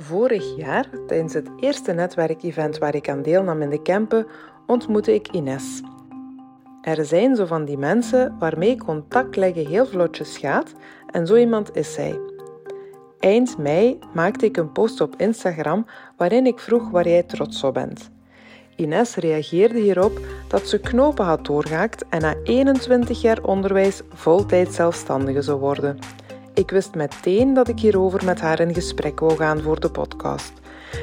Vorig jaar, tijdens het eerste netwerkevent waar ik aan deelnam in de Kempen, ontmoette ik Ines. Er zijn zo van die mensen waarmee contact leggen heel vlotjes gaat en zo iemand is zij. Eind mei maakte ik een post op Instagram waarin ik vroeg waar jij trots op bent. Ines reageerde hierop dat ze knopen had doorgehaakt en na 21 jaar onderwijs voltijd zelfstandige zou worden. Ik wist meteen dat ik hierover met haar in gesprek wou gaan voor de podcast.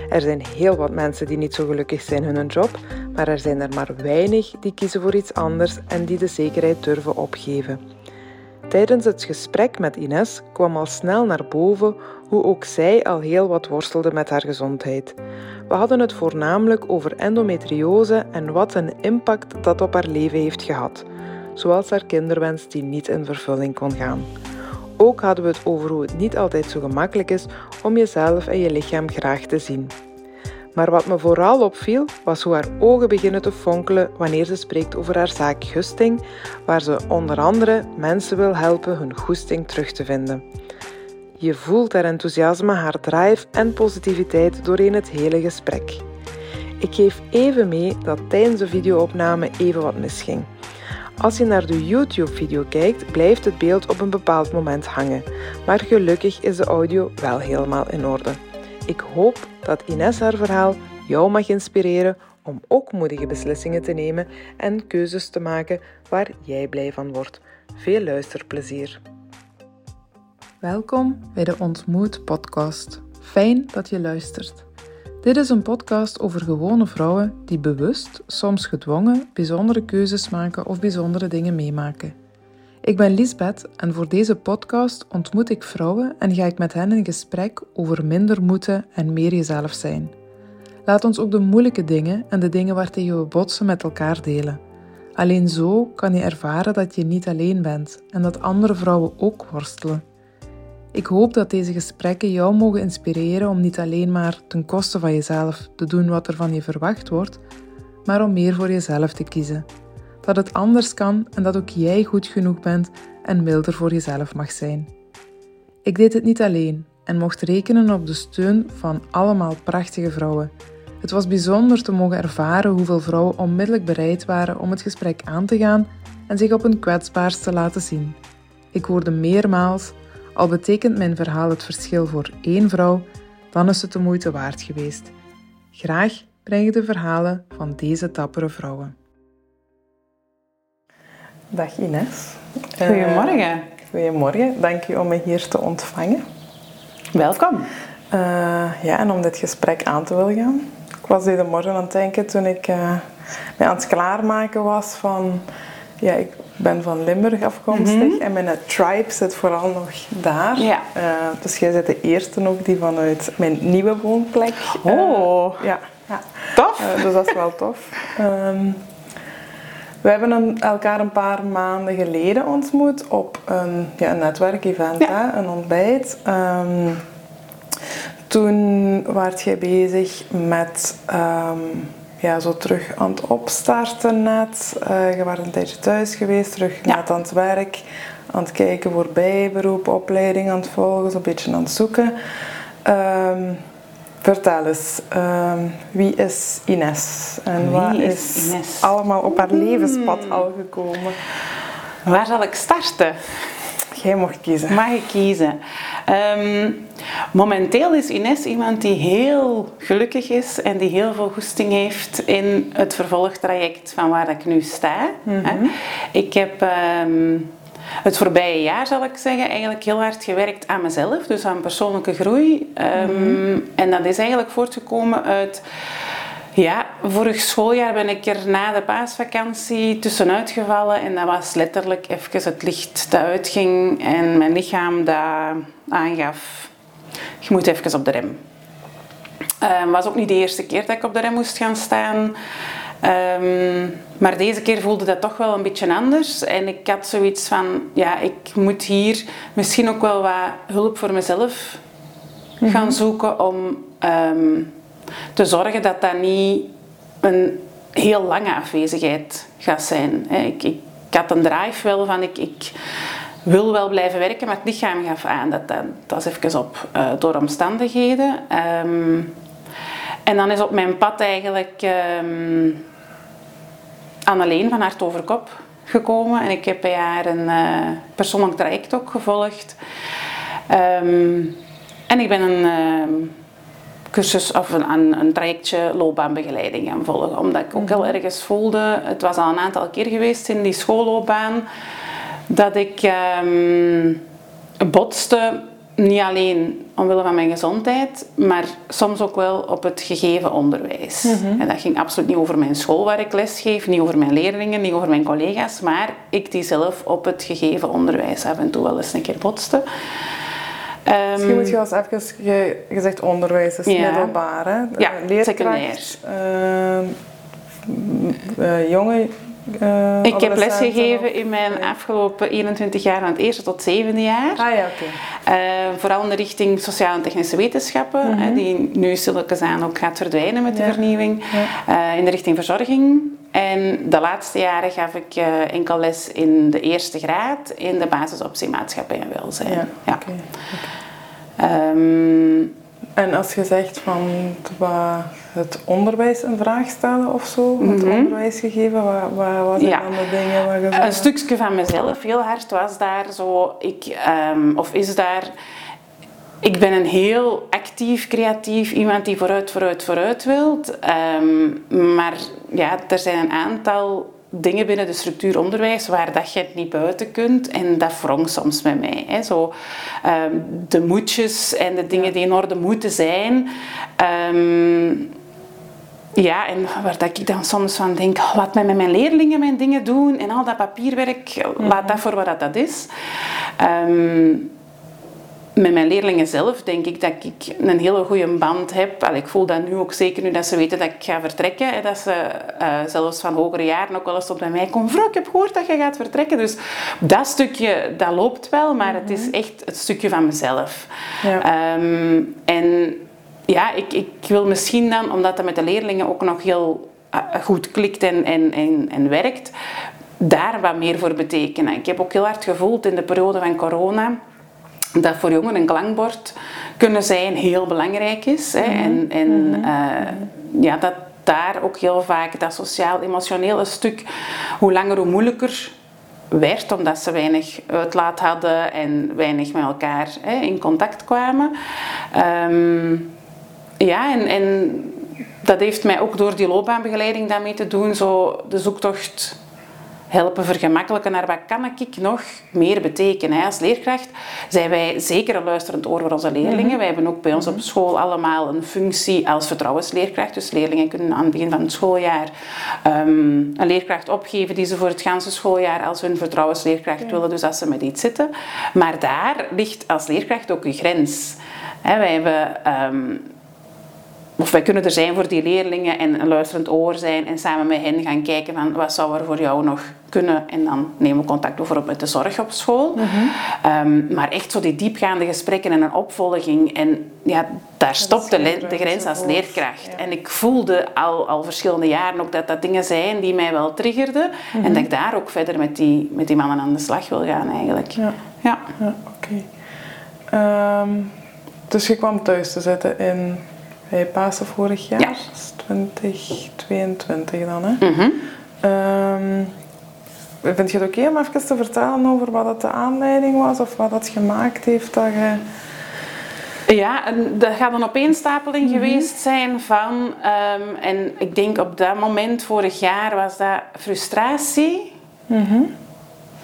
Er zijn heel wat mensen die niet zo gelukkig zijn in hun job, maar er zijn er maar weinig die kiezen voor iets anders en die de zekerheid durven opgeven. Tijdens het gesprek met Ines kwam al snel naar boven hoe ook zij al heel wat worstelde met haar gezondheid. We hadden het voornamelijk over endometriose en wat een impact dat op haar leven heeft gehad, zoals haar kinderwens die niet in vervulling kon gaan. Ook hadden we het over hoe het niet altijd zo gemakkelijk is om jezelf en je lichaam graag te zien. Maar wat me vooral opviel, was hoe haar ogen beginnen te fonkelen wanneer ze spreekt over haar zaak Gusting, waar ze onder andere mensen wil helpen hun goesting terug te vinden. Je voelt haar enthousiasme, haar drive en positiviteit doorheen het hele gesprek. Ik geef even mee dat tijdens de videoopname even wat misging. Als je naar de YouTube-video kijkt, blijft het beeld op een bepaald moment hangen, maar gelukkig is de audio wel helemaal in orde. Ik hoop dat Ines haar verhaal jou mag inspireren om ook moedige beslissingen te nemen en keuzes te maken waar jij blij van wordt. Veel luisterplezier. Welkom bij de Ontmoet podcast. Fijn dat je luistert. Dit is een podcast over gewone vrouwen die bewust, soms gedwongen, bijzondere keuzes maken of bijzondere dingen meemaken. Ik ben Lisbeth en voor deze podcast ontmoet ik vrouwen en ga ik met hen in gesprek over minder moeten en meer jezelf zijn. Laat ons ook de moeilijke dingen en de dingen waartegen we botsen met elkaar delen. Alleen zo kan je ervaren dat je niet alleen bent en dat andere vrouwen ook worstelen. Ik hoop dat deze gesprekken jou mogen inspireren om niet alleen maar ten koste van jezelf te doen wat er van je verwacht wordt, maar om meer voor jezelf te kiezen. Dat het anders kan en dat ook jij goed genoeg bent en milder voor jezelf mag zijn. Ik deed het niet alleen en mocht rekenen op de steun van allemaal prachtige vrouwen. Het was bijzonder te mogen ervaren hoeveel vrouwen onmiddellijk bereid waren om het gesprek aan te gaan en zich op hun kwetsbaarst te laten zien. Ik hoorde meermaals al betekent mijn verhaal het verschil voor één vrouw, dan is het de moeite waard geweest. Graag breng ik de verhalen van deze dappere vrouwen. Dag Ines. Goedemorgen. Uh, goedemorgen, dank je om me hier te ontvangen. Welkom. Uh, ja, en om dit gesprek aan te willen gaan. Ik was deze morgen aan het denken toen ik uh, mij aan het klaarmaken was van... Ja, ik ben van Limburg afkomstig mhm. en mijn tribe zit vooral nog daar. Ja. Uh, dus jij bent de eerste ook die vanuit mijn nieuwe woonplek. Oh, ja. ja. Tof. Uh, dus dat is wel tof. Um, we hebben een, elkaar een paar maanden geleden ontmoet op een, ja, een netwerkevent, ja. een ontbijt. Um, toen waart jij bezig met um, ja, zo terug aan het opstarten net. Uh, je was een tijdje thuis geweest, terug ja. net aan het werk. Aan het kijken voor bijberoep, opleiding aan het volgen, zo'n beetje aan het zoeken. Um, vertel eens, um, wie is Ines? En wie wat is, is Ines? allemaal op haar levenspad al gekomen? Waar zal ik starten? Jij mocht kiezen. Mag ik kiezen? Um, momenteel is Ines iemand die heel gelukkig is en die heel veel goesting heeft in het vervolgtraject van waar ik nu sta. Mm -hmm. Ik heb um, het voorbije jaar, zal ik zeggen, eigenlijk heel hard gewerkt aan mezelf, dus aan persoonlijke groei. Um, mm -hmm. En dat is eigenlijk voortgekomen uit ja, vorig schooljaar ben ik er na de paasvakantie tussenuit gevallen en dat was letterlijk even het licht dat uitging en mijn lichaam dat aangaf, je moet even op de rem. Het uh, was ook niet de eerste keer dat ik op de rem moest gaan staan. Um, maar deze keer voelde dat toch wel een beetje anders. En ik had zoiets van, ja, ik moet hier misschien ook wel wat hulp voor mezelf mm -hmm. gaan zoeken om... Um, te zorgen dat dat niet een heel lange afwezigheid gaat zijn. Ik, ik, ik had een drive wel van ik, ik wil wel blijven werken, maar het lichaam gaf aan dat dat, is even op uh, door omstandigheden. Ehm, en dan is op mijn pad eigenlijk um, Anneleen van Hart over Kop gekomen. En ik heb bij haar een uh, persoonlijk traject ook gevolgd. Um, en ik ben een cursus of een, een trajectje loopbaanbegeleiding gaan volgen. Omdat ik ook heel ergens voelde, het was al een aantal keer geweest in die schoolloopbaan, dat ik um, botste niet alleen omwille van mijn gezondheid, maar soms ook wel op het gegeven onderwijs. Mhm. En dat ging absoluut niet over mijn school waar ik les geef, niet over mijn leerlingen, niet over mijn collega's, maar ik die zelf op het gegeven onderwijs af en toe wel eens een keer botste. Um, Misschien moet je als even gezegd onderwijs is middelbaar, hè? Ja, secundair. Uh, uh, jonge ik heb lesgegeven in mijn afgelopen 21 jaar van het eerste tot zevende jaar. Ah ja, oké. Okay. Uh, vooral in de richting sociale en technische wetenschappen, mm -hmm. die nu stilletjes aan ook gaat verdwijnen met de vernieuwing. Ja. Uh, in de richting verzorging. En de laatste jaren gaf ik enkel les in de eerste graad in de basisoptie maatschappij en welzijn. Ja, ja. Okay. Okay. Um, ehm, en als je zegt van het onderwijs in vraag stellen of zo, het -hmm. onderwijs gegeven, wat, wat, wat zijn dan de dingen je... Een stukje van mezelf, heel hard, was daar zo, ik, um, of is daar... Ik ben een heel actief, creatief iemand die vooruit, vooruit, vooruit wilt. Um, maar ja, er zijn een aantal dingen binnen de structuur onderwijs waar dat je het niet buiten kunt. En dat wrong soms met mij. Hè. Zo, um, de moedjes en de dingen die in orde moeten zijn. Um, ja, en waar dat ik dan soms van denk, laat mij met mijn leerlingen mijn dingen doen en al dat papierwerk, laat dat voor wat dat is. Um, met mijn leerlingen zelf denk ik dat ik een hele goede band heb. Ik voel dat nu ook zeker nu dat ze weten dat ik ga vertrekken. Hè, dat ze uh, zelfs van hogere jaren ook wel eens op bij mij komen. Vrouw, ik heb gehoord dat je gaat vertrekken. Dus dat stukje, dat loopt wel. Maar het is mhm. echt het stukje van mezelf. Ja. Um, en ja, ik, ik wil misschien dan, omdat dat met de leerlingen ook nog heel uh, goed klikt en, en, en, en werkt, daar wat meer voor betekenen. Ik heb ook heel hard gevoeld in de periode van corona dat voor jongeren een klankbord kunnen zijn heel belangrijk is. Hè. Mhm. En, en mhm. Eh, ja, dat daar ook heel vaak dat sociaal-emotionele stuk, hoe langer hoe moeilijker werd, omdat ze weinig uitlaat hadden en weinig met elkaar hè, in contact kwamen. Ehm, ja, en, en dat heeft mij ook door die loopbaanbegeleiding daarmee te doen, zo de zoektocht helpen vergemakkelijken naar wat kan ik nog meer betekenen. Als leerkracht zijn wij zeker een luisterend oor voor onze leerlingen. Mhm. Wij hebben ook bij ons op mhm. school allemaal een functie als vertrouwensleerkracht. Dus leerlingen kunnen aan het begin van het schooljaar um, een leerkracht opgeven die ze voor het ganse schooljaar als hun vertrouwensleerkracht willen. Dus als ze met iets zitten. Maar daar ligt als leerkracht ook een grens. wij hebben... Um, of wij kunnen er zijn voor die leerlingen en een luisterend oor zijn en samen met hen gaan kijken van wat zou er voor jou nog kunnen. En dan nemen we contact bijvoorbeeld met de zorg op school. Mhm. Ehm, maar echt zo die diepgaande gesprekken en een opvolging. En ja, daar stopt de, de, grens als leerkracht. En ik voelde al, al verschillende jaren ook dat dat dingen zijn die mij wel triggerden. En mhm. dat ik daar ook verder met die, met die mannen aan de slag wil gaan eigenlijk. Ja, ja. ja oké. Ehm, dus je kwam thuis te zitten in bij Pasen vorig jaar, ja. 2022 dan. Hè? Mm -hmm. vind je het oké om even te vertellen over wat dat de aanleiding was of wat dat gemaakt heeft dat je... Ja, en dat gaat een opeenstapeling mm geweest zijn van, um, en ik denk op dat moment vorig jaar was dat frustratie. Mm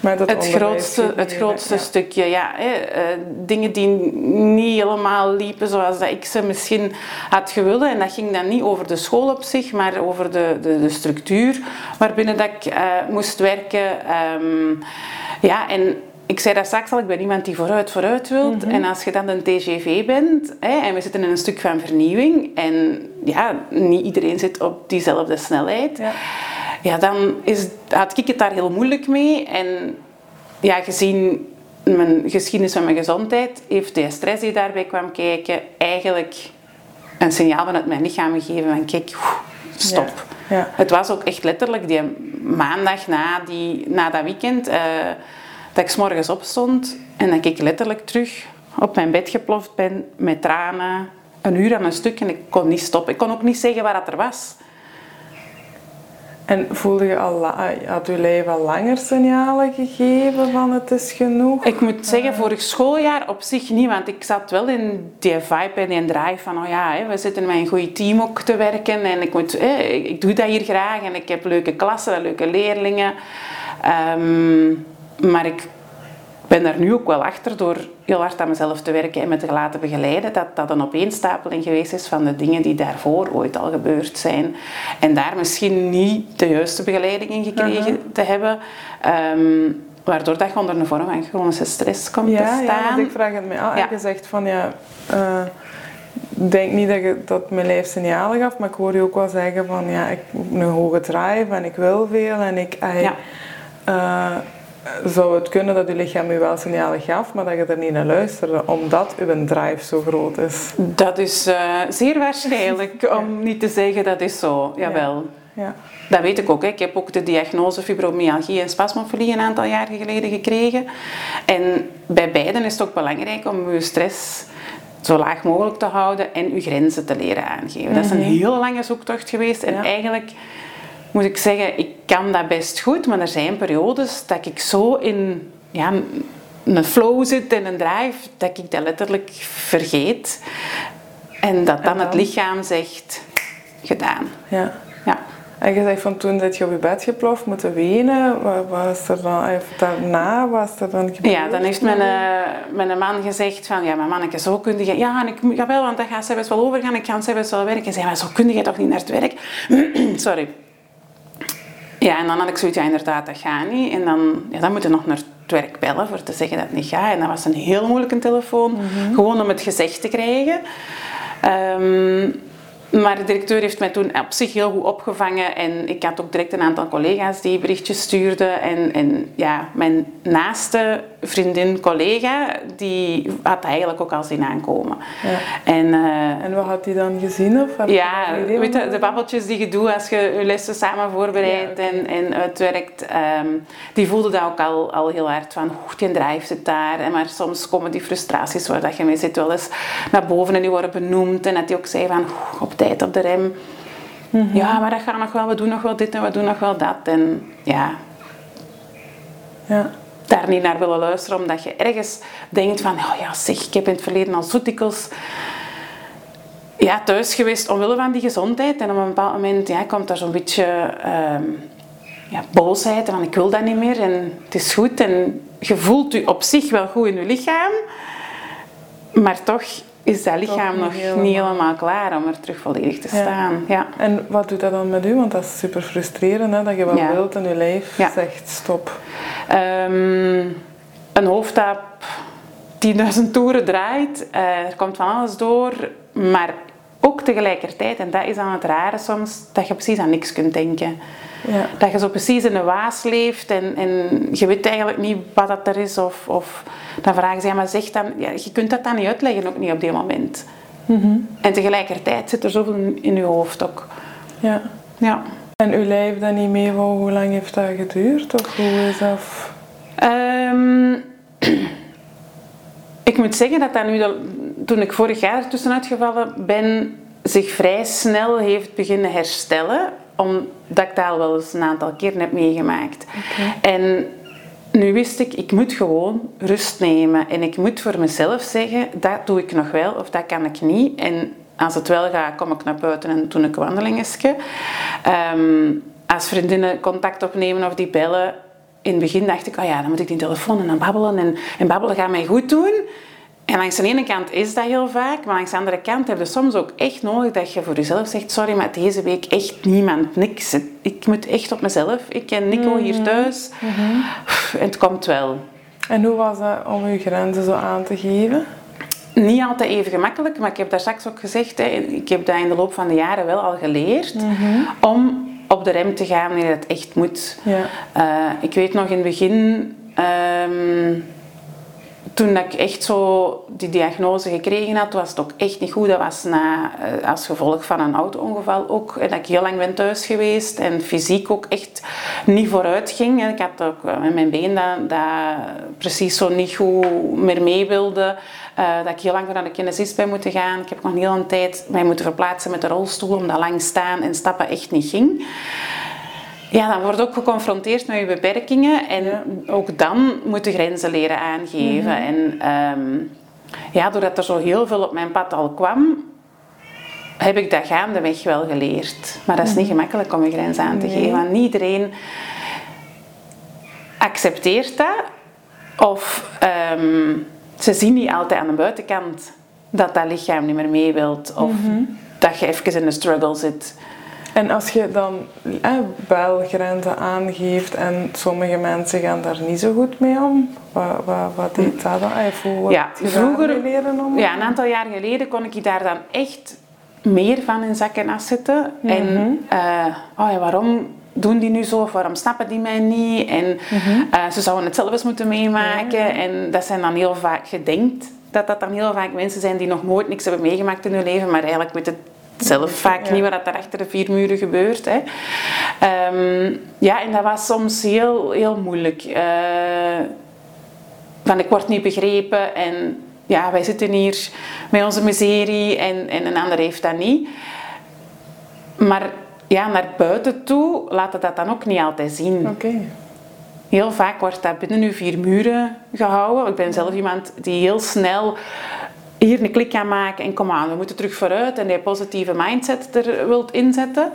het grootste, het grootste stukje, ja. Hè, uh, dingen die niet helemaal liepen zoals dat ik ze misschien had gewild. En dat ging dan niet over de school op zich, maar over de, de, de structuur waarbinnen dat ik uh, moest werken. Um, ja, en ik zei dat straks al, ik ben iemand die vooruit vooruit wilt. Mhm. En als je dan een TGV bent, hè, en we zitten in een stuk van vernieuwing, en ja, niet iedereen zit op diezelfde snelheid. Ja ja, dan is, had ik het daar heel moeilijk mee. En ja, gezien mijn geschiedenis van mijn gezondheid, heeft de stress die daarbij kwam kijken, eigenlijk een signaal vanuit mijn lichaam gegeven van kijk, stop. Ja, Het was ook echt letterlijk die maandag na, die, na dat weekend. Uh, dat ik s morgens opstond en dat ik letterlijk terug op mijn bed geploft ben met tranen. Een uur aan een stuk en ik kon niet stoppen. Ik kon ook niet zeggen waar dat er was. En voelde je al, had je leven al langer signalen gegeven van het is genoeg? Ik moet zeggen, vorig schooljaar op zich niet, want ik zat wel in die vibe en die drive van, oh ja, we zitten met een goed team ook te werken en ik, moet, ik doe dat hier graag en ik heb leuke klassen, leuke leerlingen. Ehm, maar ik ben daar nu ook wel achter door heel hard aan mezelf te werken en me te laten begeleiden, dat dat een opeenstapeling geweest is van de dingen die daarvoor ooit al gebeurd zijn. En daar misschien niet de juiste begeleiding in gekregen mhm. te hebben. Ehm, waardoor dat je onder een vorm van chronische stress komt te staan. Ja, ik vraag het mij af. Ja. Je zegt van ja, uh, denk niet dat, je, dat mijn lijf signalen gaf, maar ik hoor je ook wel zeggen van ja, ik heb een hoge drive en ik wil veel en ik... ja. Uh, zou het kunnen dat je lichaam je wel signalen gaf, maar dat je er niet naar luisterde, omdat uw drive zo groot is? Dat is uh, zeer waarschijnlijk, om niet te zeggen dat is zo, jawel. Ja. ja. Dat weet ik ook. Hè. Ik heb ook de diagnose fibromyalgie en spasmofolie een aantal jaren geleden gekregen. En bij beiden is het ook belangrijk om je stress zo laag mogelijk te houden en je grenzen te leren aangeven. Dat is een mhm. hele lange zoektocht geweest en eigenlijk moet ik zeggen, ik kan dat best goed, maar er zijn periodes dat ik zo in ja, een flow zit en een drive, dat ik dat letterlijk vergeet. En dat dan, het lichaam zegt, gedaan. Ja. ja. En je zegt van toen dat je op je bed geploft moeten wenen, wat was er dan, daarna was er dan Ja, dan heeft mijn, uh, mijn man gezegd van, ja, mijn manneke, zo kun je, ja, en ik ga wel, want dan gaat zij best wel overgaan, ik ga zij best wel werken. En zei, maar zo kun je toch niet naar het werk? Sorry. Ja, en dan had ik zoiets, ja inderdaad, dat gaat niet. En dan, ja, dan moet je nog naar het werk bellen voor te zeggen dat het niet gaat. En dat was een heel moeilijke telefoon, mhm. gewoon om het gezegd te krijgen. Um, maar de directeur heeft mij toen op zich heel goed opgevangen. En ik had ook direct een aantal collega's die berichtjes stuurden. En, en ja, mijn naaste vriendin, collega, die had eigenlijk ook al zien aankomen. Ja. En, uh, en wat had hij dan gezien? Of ja, weet je, de babbeltjes die je doet als je je lessen samen voorbereidt en, en uitwerkt. Um, die voelde dat ook al, al heel hard van, hoe die drive zit daar. En maar soms komen die frustraties waar dat je mee zit wel eens naar boven en die worden benoemd. En dat hij ook zei van, op tijd op de rem. Mhm. Ja, maar dat gaat nog wel, we doen nog wel dit en we doen nog wel dat. En ja... Ja daar niet naar willen luisteren, omdat je ergens denkt van, oh ja zeg, ik heb in het verleden al zo dikwijls ja, thuis geweest omwille van die gezondheid. En op een bepaald moment ja, komt er zo'n beetje uh, ja, boosheid van ik wil dat niet meer en het is goed. En je voelt je op zich wel goed in je lichaam, maar toch is dat lichaam nog niet helemaal klaar om er terug volledig te staan. Ja. En wat doet dat dan met u? Want dat is super frustrerend, hè? dat je wel wilt en je lijf zegt stop. Um, een hoofd dat 10.000 toeren draait, uh, er komt van alles door, maar ook tegelijkertijd, en dat is dan het rare soms, dat je precies aan niks kunt denken. Ja. Dat je zo precies in een waas leeft en, en je weet eigenlijk niet wat dat er is. Of, of dan vragen ze, ja, maar zeg dan, ja, je kunt dat dan niet uitleggen, ook niet op die moment. Mm En tegelijkertijd zit er zoveel in, je hoofd ook. Ja. ja. En uw lijf dan niet mee, hoe lang heeft dat geduurd? Of hoe is dat? Um, ik moet zeggen dat dat nu, toen ik vorig jaar tussenuit gevallen ben, zich vrij snel heeft beginnen herstellen omdat ik dat al wel eens een aantal keren heb meegemaakt. En nu wist ik, ik moet gewoon rust nemen. En ik moet voor mezelf zeggen, dat doe ik nog wel of dat kan ik niet. En als het wel gaat, kom ik naar buiten en doe ik wandelingetje. Um, als vriendinnen contact opnemen of die bellen, in het begin dacht ik, oh ja, dan moet ik die telefoon en dan babbelen. En, en babbelen gaat mij goed doen. En langs de ene kant is dat heel vaak, maar langs de andere kant heb je soms ook echt nodig dat je voor jezelf zegt: Sorry, maar deze week echt niemand, niks. Ik moet echt op mezelf. Ik en Nico hier mhm. thuis. Mhm. En het komt wel. En hoe was dat om je grenzen zo aan te geven? Niet altijd even gemakkelijk, maar ik heb daar straks ook gezegd, hè, ik heb dat in de loop van de jaren wel al geleerd, mhm. om op de rem te gaan wanneer het echt moet. Ja. Uh, ik weet nog in het begin. Um, toen ik echt zo die diagnose gekregen had, was het ook echt niet goed. Dat was na, eh, als gevolg van een auto-ongeval ook. En dat ik heel lang ben thuis geweest en fysiek ook echt niet vooruit ging. Ik had ook met eh, mijn been dat, precies zo niet goed meer mee wilde. Uh, dat ik heel lang naar de kinesist ben moeten gaan. Ik heb nog een hele tijd mij moeten verplaatsen met de rolstoel, omdat lang staan en stappen echt niet ging. Ja, dan wordt ook geconfronteerd met je beperkingen en ook dan moet je grenzen leren aangeven. Mhm. En um, ja, doordat er zo heel veel op mijn pad al kwam, heb ik dat gaandeweg wel geleerd. Maar dat is niet mhm. gemakkelijk om je grens aan te geven, want niet iedereen accepteert dat. Of ehm, ze zien niet altijd aan de buitenkant dat dat lichaam niet meer mee wilt. Of mhm. dat je even in een struggle zit. En als je dan eh, wel grenzen aangeeft en sommige mensen gaan daar niet zo goed mee om, wat, wat, wat deed dat dan? Hoe ja, vroeger, om? Ja, een aantal jaar geleden kon ik daar dan echt meer van in zak en as zitten. En uh, oh ja, waarom doen die nu zo of waarom snappen die mij niet? En uh, ze zouden het zelf eens moeten meemaken. En dat zijn dan heel vaak gedenkt dat dat dan heel vaak mensen zijn die nog nooit niks hebben meegemaakt in hun leven, maar eigenlijk weten zelf vaak niet wat er achter de vier muren gebeurt. Hè. Um, ja, en dat was soms heel, heel moeilijk. Uh, van ik word niet begrepen en ja, wij zitten hier met onze miserie en, en een ander heeft dat niet. Maar ja, naar buiten toe laat het dat dan ook niet altijd zien. Oké. Heel vaak wordt dat binnen uw vier muren gehouden. Ik ben zelf iemand die heel snel hier een klik gaan maken en kom aan, we moeten terug vooruit en die positieve mindset er wilt inzetten.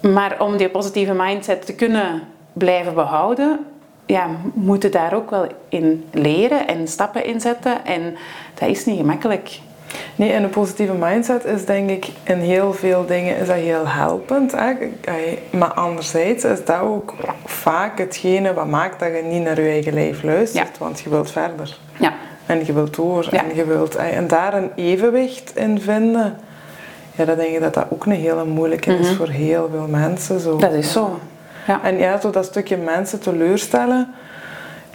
Maar om die positieve mindset te kunnen blijven behouden, ja, moeten daar ook wel in leren en stappen in zetten. En dat is niet gemakkelijk. Nee, en een positieve mindset is denk ik in heel veel dingen is dat heel helpend. Hè? Maar anderzijds is dat ook vaak hetgene wat maakt dat je niet naar je eigen lijf luistert, want je wilt verder. Ja. En je wilt door en je wilt... En daar een evenwicht in vinden, ja, dan denk ik dat dat ook een hele moeilijke is mhm. voor heel veel mensen. Zo. Dat is zo. Ja. En ja, zo dat stukje mensen teleurstellen,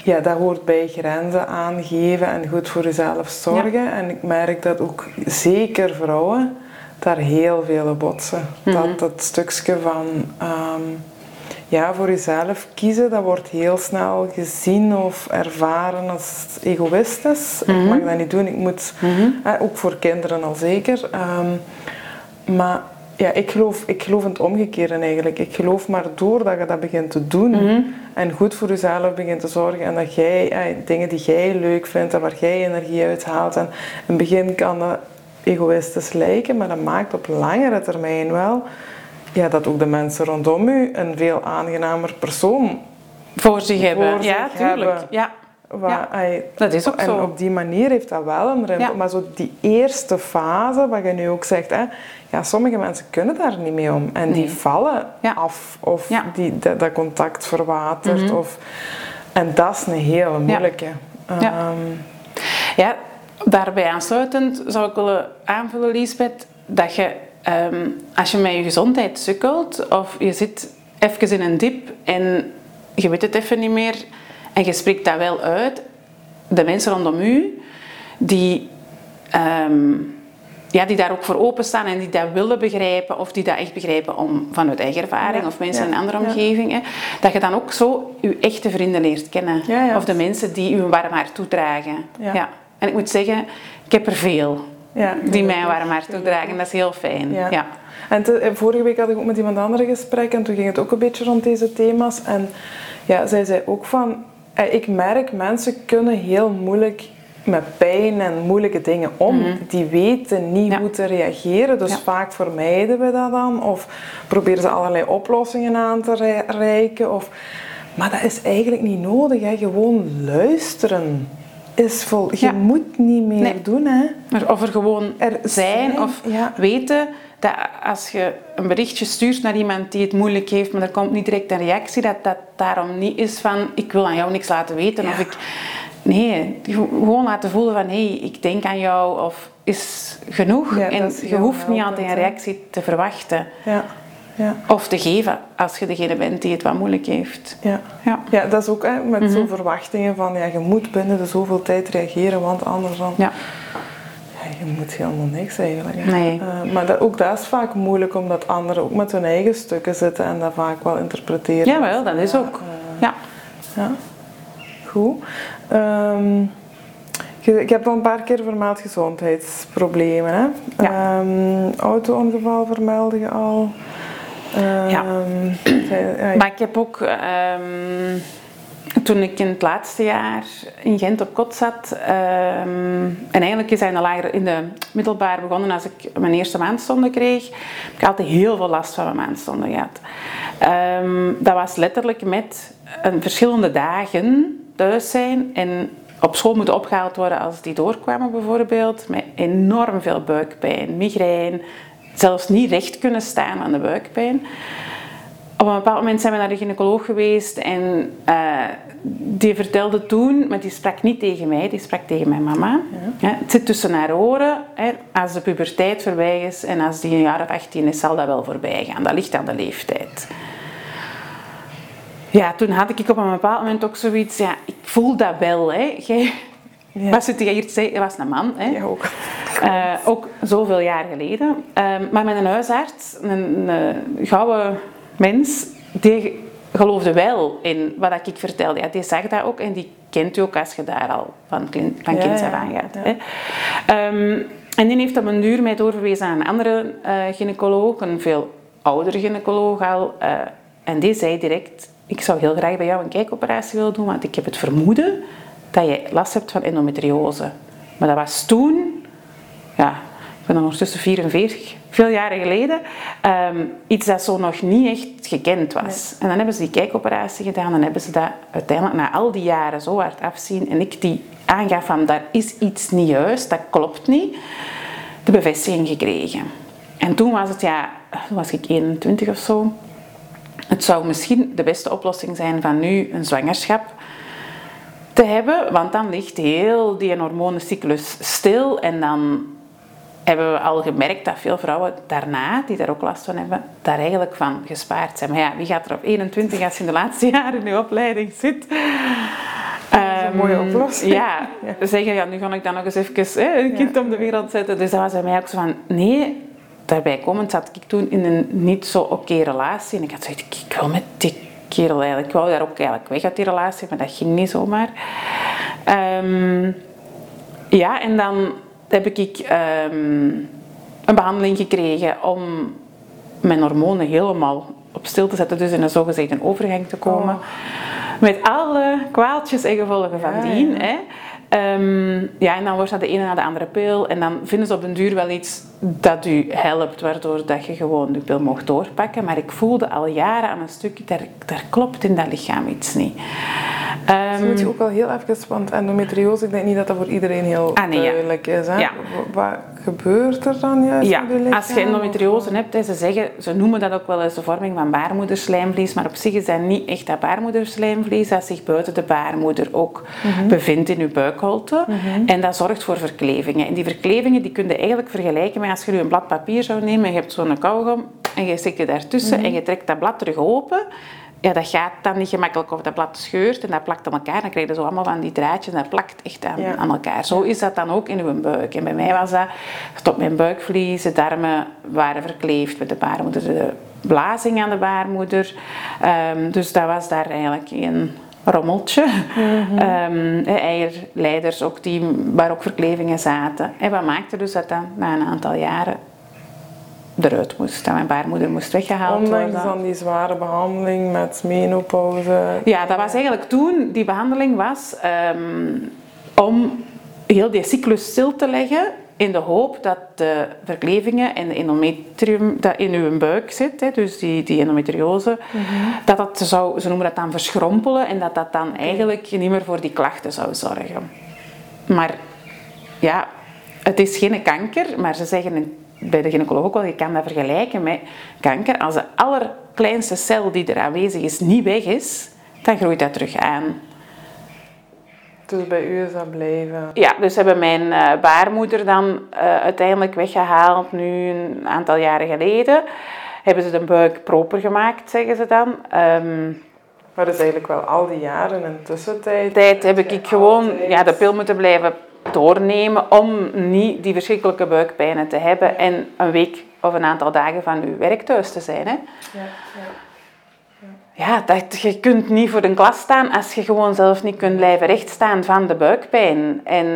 ja, dat hoort bij grenzen aangeven en goed voor jezelf zorgen. En ik merk dat ook zeker vrouwen daar heel veel botsen. Mm Dat dat stukje van... Ehm, ja, voor jezelf kiezen, dat wordt heel snel gezien of ervaren als egoïstisch. Ik mhm. mag dat niet doen, ik moet, mhm. ook voor kinderen al zeker. Ehm, maar ja, ik geloof, ik geloof in het omgekeerde eigenlijk. Ik geloof maar doordat je dat begint te doen mhm. en goed voor jezelf begint te zorgen en dat jij eh, dingen die jij leuk vindt en waar jij energie uit haalt. En in het begin kan dat egoïstisch lijken, maar dat maakt op langere termijn wel ja, dat ook de mensen rondom u een veel aangenamer persoon voor zich hebben. ja, tuurlijk. Ja. ja. dat is ook en zo. op die manier heeft dat wel een rem. Maar zo die eerste fase, wat je nu ook zegt, hè, ja, sommige mensen kunnen daar niet mee om. En die vallen af. Of die, dat, contact verwatert. Mhm. of, en dat is een hele moeilijke. Ja. Um, ja, daarbij aansluitend zou ik willen aanvullen, Lisbeth, dat je Ehm, als je met je gezondheid sukkelt of je zit even in een dip en je weet het even niet meer en je spreekt dat wel uit, de mensen rondom u die, ehm, ja, die daar ook voor openstaan en die dat willen begrijpen of die dat echt begrijpen om, vanuit eigen ervaring of mensen in andere omgeving, dat je dan ook zo je echte vrienden leert kennen. Of de mensen die u een warm hart toedragen. Ja. En ik moet zeggen, ik heb er veel ja, die mij warm hart toedragen. Dat is heel fijn. Ja. En eh, vorige week had ik ook met iemand andere gesprek en toen ging het ook een beetje rond deze thema's. En ja, zij zei ook van, eh, ik merk mensen kunnen heel moeilijk met pijn en moeilijke dingen om. Mhm. Die weten niet hoe te reageren, dus vaak vermijden we dat dan. Of proberen ze allerlei oplossingen aan te reiken. Of... Maar dat is eigenlijk niet nodig, hè. gewoon luisteren is vol. Je moet niet meer doen. Hè. Of er gewoon er zijn, of weten dat als je een berichtje stuurt naar iemand die het moeilijk heeft, maar er komt niet direct een reactie, dat dat daarom niet is van ik wil aan jou niks laten weten. Of ik, nee, gewoon laten voelen van hé, hey, ik denk aan jou of is genoeg. en je hoeft niet altijd een reactie te verwachten. Ja. Ja. Of te geven als je degene bent die het wat moeilijk heeft. Ja. Ja. ja, dat is ook hè, met Mhm. zo'n verwachtingen van ja, je moet binnen de zoveel tijd reageren, want anders dan... Ja. Ja, je moet helemaal niks eigenlijk. hè. Nee. Eh, maar dat, ook dat is vaak moeilijk, omdat anderen ook met hun eigen stukken zitten en dat vaak wel interpreteren. Jawel, dat is ook. eh, Ja. Ja, goed. Ehm, ik heb al een paar keer vermeld gezondheidsproblemen. Hè? Ja. Ehm, auto-ongeval vermeldde je al. Ehm, Ja. zei- ja, Maar ik heb ook, ehm, toen ik in het laatste jaar in Gent op kot zat, ehm, en eigenlijk is hij in de, lager, in de middelbaar begonnen als ik mijn eerste maandstonden kreeg, heb ik altijd heel veel last van mijn maandstonden gehad. Dat was letterlijk met een verschillende dagen thuis zijn en op school moeten opgehaald worden als die doorkwamen bijvoorbeeld, met enorm veel buikpijn, migraine, zelfs niet recht kunnen staan aan de buikpijn. Op een bepaald moment zijn we naar de gynaecoloog geweest en eh, die vertelde toen, maar die sprak niet tegen mij, die sprak tegen mijn mama. Ja, het zit tussen haar oren. Hè. Als de puberteit voorbij is en als die een jaar of 18 is, zal dat wel voorbij gaan. Dat ligt aan de leeftijd. Ja, toen had ik op een bepaald moment ook zoiets, ja, ik voel dat wel. Hè. Jij, Ja. Wat zit jij hier te zeggen? Dat was een man. Hè. ja, ook. Eh, ook zoveel jaar geleden. Ehm, maar met een huisarts, een, een gouden mens, die geloofde wel in wat ik vertelde. Ja, die zag dat ook en die kent u ook als je daar al van, klin- van kind ja, af aan gaat. ja. Hè. Ehm, en die heeft op een duur mij doorverwezen aan een andere eh, gynaecoloog, een veel oudere gynaecoloog al. eh, en die zei direct, ik zou heel graag bij jou een kijkoperatie willen doen, want ik heb het vermoeden dat je last hebt van endometriose. Maar dat was toen ja, ik ben ondertussen 44, veel jaren geleden, ehm, iets dat zo nog niet echt gekend was. En dan hebben ze die kijkoperatie gedaan, dan hebben ze dat uiteindelijk na al die jaren zo hard afzien en ik die aangaf van daar is iets niet juist, dat klopt niet, de bevestiging gekregen. En toen was het, ja, toen was ik 21 of zo. Het zou misschien de beste oplossing zijn van nu een zwangerschap te hebben, want dan ligt heel die hormonencyclus stil en dan hebben we al gemerkt dat veel vrouwen daarna, die daar ook last van hebben, daar eigenlijk van gespaard zijn. Maar ja, wie gaat er op 21 als je in de laatste jaren in je opleiding zit? een mooie Ehm, oplossing. Ja, zeggen, ja, nu ga ik dan nog eens even hè, een kind op de wereld zetten. Dus dat was bij mij ook zo van, nee, daarbij komend zat ik toen in een niet zo oké relatie. En ik had zoiets, ik, ik wil met die kerel eigenlijk, ik wou daar ook eigenlijk weg uit die relatie, maar dat ging niet zomaar. Ehm, ja, en dan heb ik ehm, een behandeling gekregen om mijn hormonen helemaal op stil te zetten, dus in een zogezegde overgang te komen. Met alle kwaaltjes en gevolgen van Ja, dien. ja. Hè. Ehm, ja, en dan wordt dat de ene na de andere pil. En dan vinden ze op den duur wel iets dat u helpt, waardoor dat je gewoon de pil mocht doorpakken. Maar ik voelde al jaren aan een stuk, daar, daar klopt in dat lichaam iets niet. Ehm, Dus moet je ook al heel even, want endometriose, ik denk niet dat dat voor iedereen heel Ah, nee, ja. duidelijk is. Hè? Ja. Wat gebeurt er dan juist Ja, je lichaam? als je endometriose hebt, ze, zeggen, ze noemen dat ook wel eens de vorming van baarmoederslijmvlies, maar op zich is dat niet echt dat baarmoederslijmvlies dat zich buiten de baarmoeder ook Mhm. bevindt in je buikholte. En dat zorgt voor verklevingen. En die verklevingen die kun je eigenlijk vergelijken met als je nu een blad papier zou nemen en je hebt zo'n kauwgom en je stikt je daartussen Mhm. en je trekt dat blad terug open. Ja, dat gaat dan niet gemakkelijk of dat blad scheurt en dat plakt aan elkaar. Dan krijg je zo allemaal van die draadjes en dat plakt echt aan, Ja. aan elkaar. Zo is dat dan ook in uw buik. En bij mij was dat tot mijn buikvlies, de darmen waren verkleefd met de baarmoeder, de blazing aan de baarmoeder. Ehm, dus dat was daar eigenlijk een rommeltje. Ehm, eh, eierleiders ook die, waar ook verklevingen zaten. En wat maakte dus dat dan na een aantal jaren eruit moest. Dat mijn baarmoeder moest weggehaald Ondanks worden. dan die zware behandeling met menopauze. Ja, dat was eigenlijk toen, die behandeling was ehm, om heel die cyclus stil te leggen in de hoop dat de verklevingen en de endometrium dat in uw buik zit, hè, dus die, die endometriose, dat dat zou, ze noemen dat dan verschrompelen en dat dat dan eigenlijk niet meer voor die klachten zou zorgen. Maar ja, het is geen kanker, maar ze zeggen bij de gynaecoloog ook wel, je kan dat vergelijken met kanker. Als de allerkleinste cel die er aanwezig is niet weg is, dan groeit dat terug aan. Dus bij u is dat blijven. Ja, dus hebben mijn eh, baarmoeder dan eh, uiteindelijk weggehaald, nu een aantal jaren geleden. hebben ze de buik proper gemaakt, zeggen ze dan. Ehm, maar dus eigenlijk wel al die jaren in tussentijd... tijd heb ik gewoon ja, de pil moeten blijven doornemen om niet die verschrikkelijke buikpijnen te hebben en een week of een aantal dagen van uw werk thuis te zijn. Hè. Ja, ja. Ja, dat, je kunt niet voor een klas staan als je gewoon zelf niet kunt blijven rechtstaan van de buikpijn. En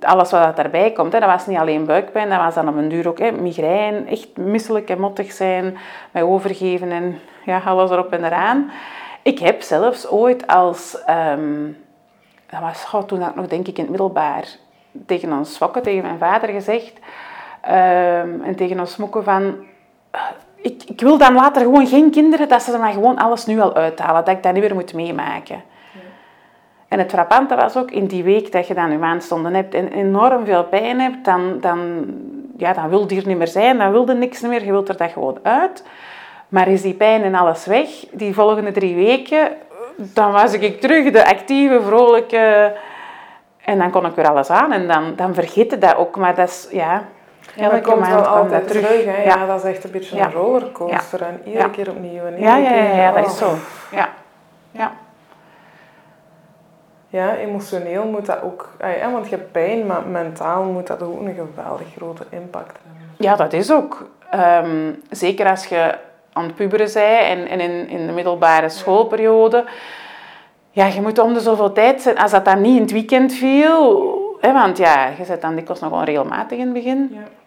alles wat daarbij komt, hè, dat was niet alleen buikpijn, dat was dan op een duur ook hè, migraine, echt misselijk en mottig zijn, met overgeven en ja, alles erop en eraan. Ik heb zelfs ooit als, um, dat was toen ik nog denk ik in het middelbaar, tegen ons fokken, tegen mijn vader gezegd, um, en tegen ons smokken van, ik, ik, wil dan later gewoon geen kinderen, dat ze er maar gewoon alles nu al uithalen, dat ik dat niet meer moet meemaken. En het frappante was ook in die week dat je dan je maandstonden hebt en enorm veel pijn hebt, dan, dan, ja, dan wil die er niet meer zijn, dan wil je niks meer, je wilt er dat gewoon uit. Maar is die pijn en alles weg, die volgende drie weken, dan was ik terug de actieve, vrolijke... En dan kon ik weer alles aan en dan, dan vergeet je dat ook. Maar dat is, ja... Ja, dat komt wel altijd terug. terug hè? Ja. dat is echt een beetje een rollercoaster. En iedere keer opnieuw en ja, ja, ja, ja, dat is zo. Ja. ja. Ja, emotioneel moet dat ook... Ja, want je hebt pijn, maar mentaal moet dat ook een geweldig grote impact hebben. Ja, dat is ook. Um, zeker als je aan het puberen bent en, en in, in de middelbare schoolperiode. Ja, je moet om de zoveel tijd zijn. Als dat dan niet in het weekend viel... Hè, want ja, je zit dan dikwijls nog wel regelmatig in het begin. Ja.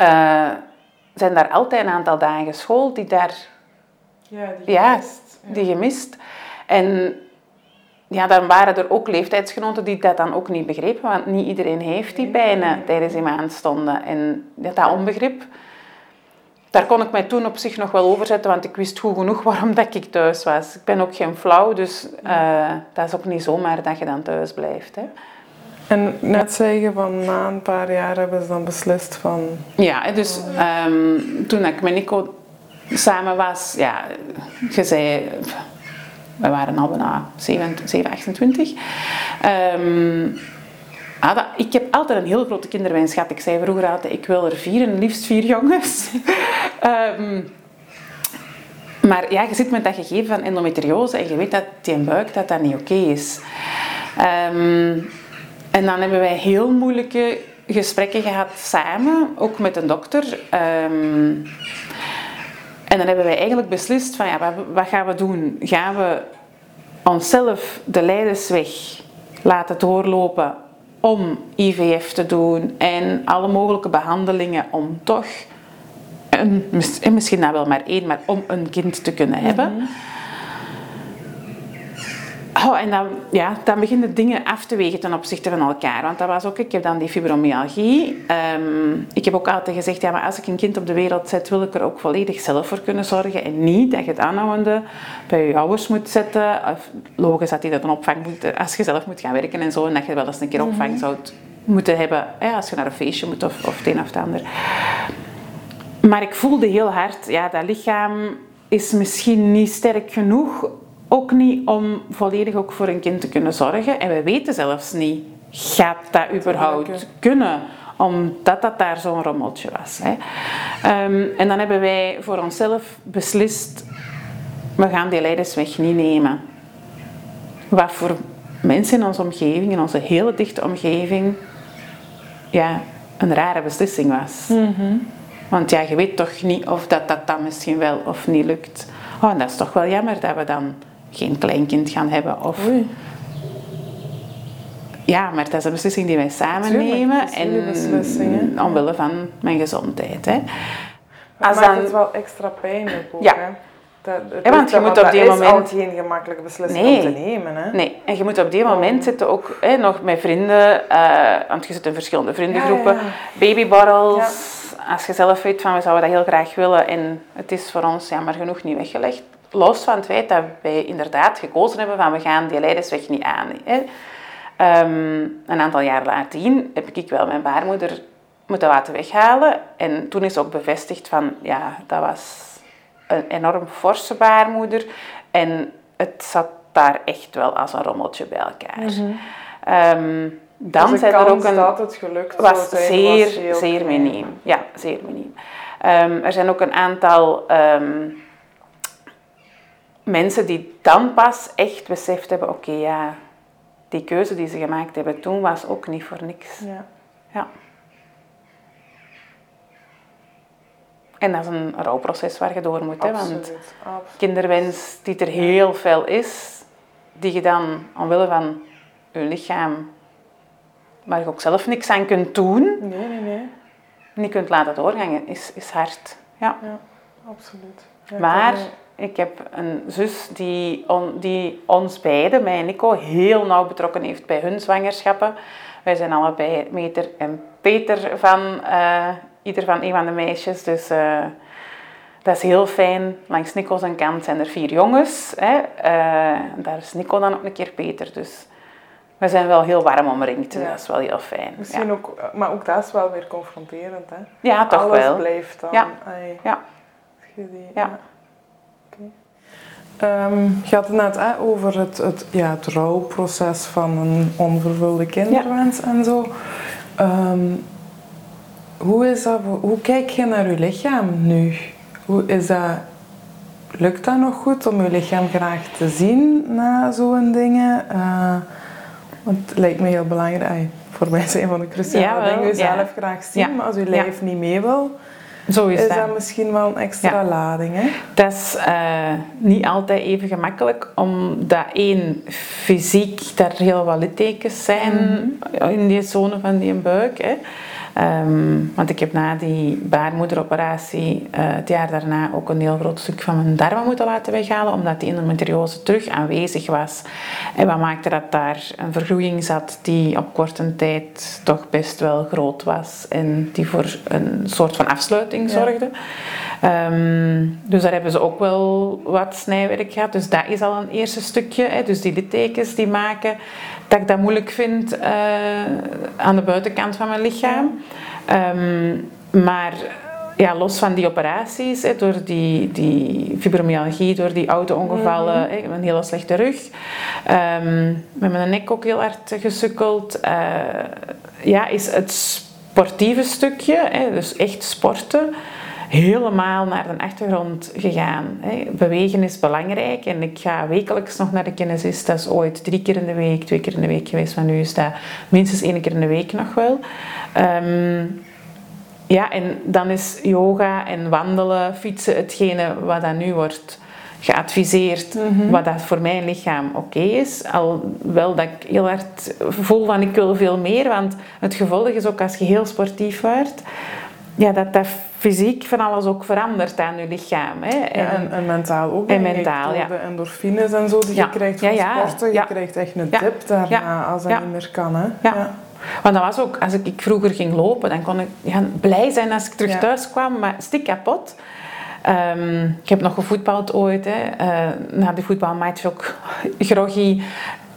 Uh, zijn daar altijd een aantal dagen school die daar... Ja, die gemist. Ja, die gemist. En ja, dan waren er ook leeftijdsgenoten die dat dan ook niet begrepen, want niet iedereen heeft die pijnen tijdens die maandstonden. En dat onbegrip, daar kon ik mij toen op zich nog wel over zetten, want ik wist goed genoeg waarom dat ik thuis was. Ik ben ook geen flauw, dus uh, dat is ook niet zomaar dat je dan thuis blijft. Hè. En net zeggen van na een paar jaar hebben ze dan beslist van... Ja, dus um, toen ik met Nico samen was, ja, je zei we waren al bijna 7, 28. Um, ik heb altijd een heel grote kinderwens gehad. Ik zei vroeger altijd, ik wil er vier en liefst vier jongens. um, maar ja, je zit met dat gegeven van endometriose en je weet dat die buik dat dat niet oké is. Um, en dan hebben wij heel moeilijke gesprekken gehad samen, ook met een dokter. Um, en dan hebben wij eigenlijk beslist van ja, wat, gaan we doen? Gaan we onszelf de leidersweg laten doorlopen om IVF te doen en alle mogelijke behandelingen om toch, een, misschien nou wel maar één, maar om een kind te kunnen hebben. Mhm. Oh, en dan, ja, dan beginnen dingen af te wegen ten opzichte van elkaar. Want dat was ook, ik heb dan die fibromyalgie. Um, ik heb ook altijd gezegd, ja, maar als ik een kind op de wereld zet, wil ik er ook volledig zelf voor kunnen zorgen. En niet dat je het aanhoudende bij je ouders moet zetten. Of, logisch dat die dat een opvang moet, als je zelf moet gaan werken en zo. En dat je wel eens een keer mhm. opvang zou moeten hebben als je naar een feestje moet of, of het een of het ander. Maar ik voelde heel hard, ja, dat lichaam is misschien niet sterk genoeg ook niet om volledig ook voor een kind te kunnen zorgen. En we weten zelfs niet, gaat dat überhaupt kunnen? Omdat dat daar zo'n rommeltje was. Hè. Ehm, en dan hebben wij voor onszelf beslist, we gaan die leidersweg niet nemen. Wat voor mensen in onze omgeving, in onze hele dichte omgeving, ja, een rare beslissing was. Mhm. Want ja, je weet toch niet of dat, dat dan misschien wel of niet lukt. Oh, en dat is toch wel jammer dat we dan geen kleinkind gaan hebben. Of, Ja, maar dat is een beslissing die wij samen nemen. En omwille van mijn gezondheid. Hè. Als dan, het wel extra pijnlijk ook, ja. Hè? Dat, ja, want je moet op die moment... geen gemakkelijke beslissing nee. om te nemen. Hè? Nee, en je moet op die moment oh. zitten ook hè, nog met vrienden, uh, want je zit in verschillende vriendengroepen, ja, Als je zelf weet van we zouden dat heel graag willen en het is voor ons jammer genoeg niet weggelegd, los van het feit dat wij inderdaad gekozen hebben van we gaan die leidersweg niet aan. Hè. Um, een aantal jaar later heb ik wel mijn baarmoeder moeten laten weghalen. En toen is ook bevestigd van ja, dat was een enorm forse baarmoeder. En het zat daar echt wel als een rommeltje bij elkaar. Mm um, dan dus zijn er ook een. Dat het gelukt was zeer, was zeer miniem. Ja, zeer miniem. Ehm, er zijn ook een aantal ehm, mensen die dan pas echt beseft hebben, oké ja, die keuze die ze gemaakt hebben toen was ook niet voor niks. Ja. Ja. En dat is een rouwproces waar je door moet. Hè, want Absoluut. Kinderwens die er heel veel is, die je dan omwille van je lichaam, waar je ook zelf niks aan kunt doen, Nee, nee, nee. niet kunt laten doorgaan, is, is hard. Ja. Ja, absoluut. Ja, Maar ik heb een zus die, on- die ons beiden, mij en Nico, heel nauw betrokken heeft bij hun zwangerschappen. Wij zijn allebei Meter en Peter van eh, ieder van een van de meisjes. Dus eh, dat is heel fijn. Langs Nico zijn kant zijn er vier jongens. Hè. Eh, daar is Nico dan ook een keer Peter. Dus we zijn wel heel warm omringd. Ja. Dat is wel heel fijn. Misschien ja. ook, maar ook dat is wel weer confronterend, hè? ja, toch Alles wel. blijft dan. Ja. ai, Ja. je die- Ja. Oké. Ehm, je had het net hè, over het, het, ja, het rouwproces van een onvervulde kinderwens en zo. Ehm, hoe, is dat, hoe kijk je naar je lichaam nu? Hoe is dat, lukt dat nog goed om je lichaam graag te zien na zo'n dingen? Eh, want het lijkt me heel belangrijk. Voor mij zijn van de cruciale Jawel, dingen jezelf ja. graag zien, Ja. maar als je Ja. lijf niet mee wil, Zo is, is dat. dat misschien wel een extra lading, hè? Dat is eh, niet altijd even gemakkelijk, omdat één, fysiek daar heel wat littekens zijn in die zone van die buik. Hè. Ehm, want ik heb na die baarmoederoperatie eh, het jaar daarna ook een heel groot stuk van mijn darmen moeten laten weghalen, omdat die endometriose terug aanwezig was. En wat maakte dat daar een vergroeiing zat die op korte tijd toch best wel groot was en die voor een soort van afsluiting Ja. zorgde. Ehm, dus daar hebben ze ook wel wat snijwerk gehad. Dus dat is al een eerste stukje. Hè. Dus die littekens die maken dat ik dat moeilijk vind eh, aan de buitenkant van mijn lichaam. Ehm, maar ja, los van die operaties, hè, door die, die fibromyalgie, door die auto-ongevallen, hè, een hele slechte rug. Ehm, met mijn nek ook heel hard gesukkeld. Eh, ja, is het sportieve stukje, hè, dus echt sporten, helemaal naar de achtergrond gegaan. hè. Bewegen is belangrijk en ik ga wekelijks nog naar de kinesist. Dat is ooit drie keer in de week, twee keer in de week geweest, maar nu is dat minstens één keer in de week nog wel. Ehm, ja, en dan is yoga en wandelen, fietsen hetgene wat dat nu wordt geadviseerd, wat dat voor mijn lichaam oké is. Alhoewel dat ik heel hard voel van ik wil veel meer, want het gevolg is ook als je heel sportief wordt, ja, dat dat fysiek van alles ook verandert aan je lichaam. Hè. En, en mentaal ook. En mentaal, ja. De endorfines en zo die Ja. je krijgt van ja. sporten. Je krijgt echt een dip daarna als dat niet meer kan. Hè? Ja. Want dat was ook, als ik, ik vroeger ging lopen, dan kon ik ja, blij zijn als ik terug thuis kwam, maar stik kapot. Ehm, ik heb nog gevoetbald ooit. Hè. Eh, na de voetbalmatch ook groggy.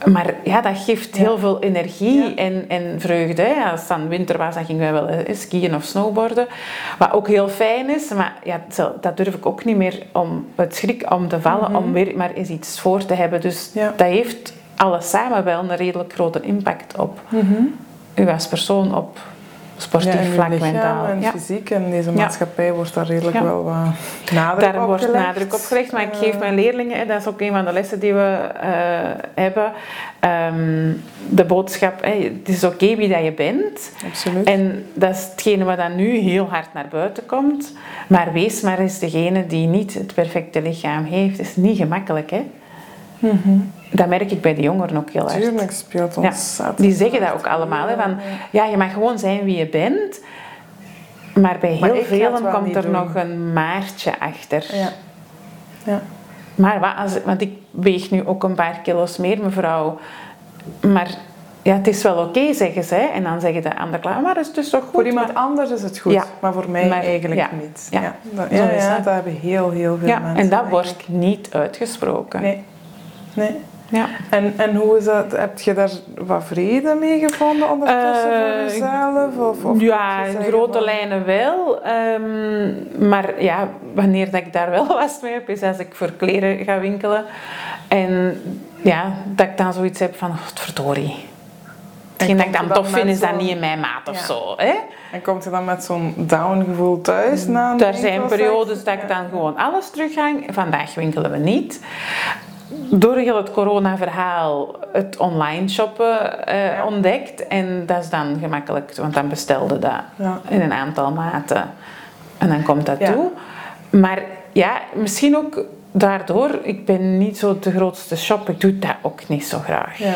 Maar ja, dat geeft Ja. heel veel energie Ja. en, en vreugde. Hè. Als het dan winter was, dan gingen wij wel skiën of snowboarden. Wat ook heel fijn is. Maar ja, dat durf ik ook niet meer om het schrik om te vallen, om weer maar eens iets voor te hebben. Dus Ja. dat heeft alles samen wel een redelijk grote impact op u als persoon, op sportief Ja, vlak, lichaam mentaal. en Ja. fysiek. En deze maatschappij wordt daar redelijk wel wat nadruk Daar op wordt gelegd. nadruk op gelegd, maar ik Eh, geef mijn leerlingen, hè, dat is ook een van de lessen die we eh, hebben, ehm, de boodschap, hè, het is oké wie dat je bent. Absoluut. En dat is hetgene wat dan nu heel hard naar buiten komt. Maar wees maar eens degene die niet het perfecte lichaam heeft. Het is niet gemakkelijk, hè. Dat merk ik bij de jongeren ook heel hard. Tuurlijk speelt Ja, ontzettend. die zeggen dat ook allemaal. Hè, van, ja, je mag gewoon zijn wie je bent. Maar bij Maar heel het velen komt er doen. nog een maartje achter. Ja. Ja. Maar wat als, want ik weeg nu ook een paar kilo's meer, mevrouw. Maar ja, het is wel oké, zeggen ze. En dan zeggen de andere klanten, maar het is dus toch goed. Voor iemand anders is het goed, Ja. maar voor mij Maar- eigenlijk ja. niet. Ja. Ja, dat, Zo ja, is ja, dat. hebben heel, heel veel ja, mensen. en dat wordt niet uitgesproken. Nee. Nee. Ja. En, en hoe is dat? Heb je daar wat vrede mee gevonden ondertussen Eh, voor jezelf? Of, of ja, in grote van- lijnen wel. Ehm, maar ja, wanneer dat ik daar wel last mee heb, is als ik voor kleren ga winkelen. En ja, dat ik dan zoiets heb van, verdorie. Hetgeen dat ik dan tof vind, is dat niet in mijn maat of Ja. zo. Hè? En komt je dan met zo'n down gevoel thuis na een Er zijn periodes dat ik dan gewoon alles terughang. Vandaag winkelen we niet. Door heel het corona-verhaal het online shoppen eh, ontdekt. En dat is dan gemakkelijk, want dan bestelde dat Ja. in een aantal maten. En dan komt dat Ja. toe. Maar ja, misschien ook daardoor, ik ben niet zo de grootste shop. Ik doe dat ook niet zo graag. Ja.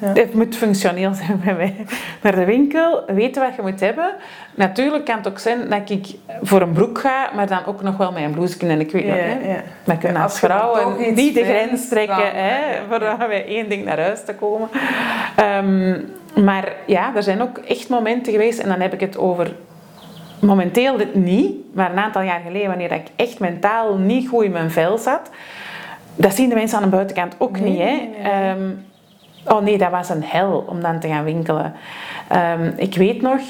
Ja. Het moet functioneel zijn bij mij. Naar de winkel, weten wat je moet hebben. Natuurlijk kan het ook zijn dat ik voor een broek ga, maar dan ook nog wel met een blouse en ik weet Ja, nog, hè. ja. We kunnen Ja, als vrouwen niet de grens trekken dan, hè, ja. voor dan bij één ding naar huis te komen. Ehm, maar ja, er zijn ook echt momenten geweest, en dan heb ik het over momenteel dit niet, maar een aantal jaar geleden, wanneer ik echt mentaal niet goed in mijn vel zat. Dat zien de mensen aan de buitenkant ook Nee, niet. Hè? nee, nee. Ehm, oh nee, dat was een hel om dan te gaan winkelen. Ehm, ik weet nog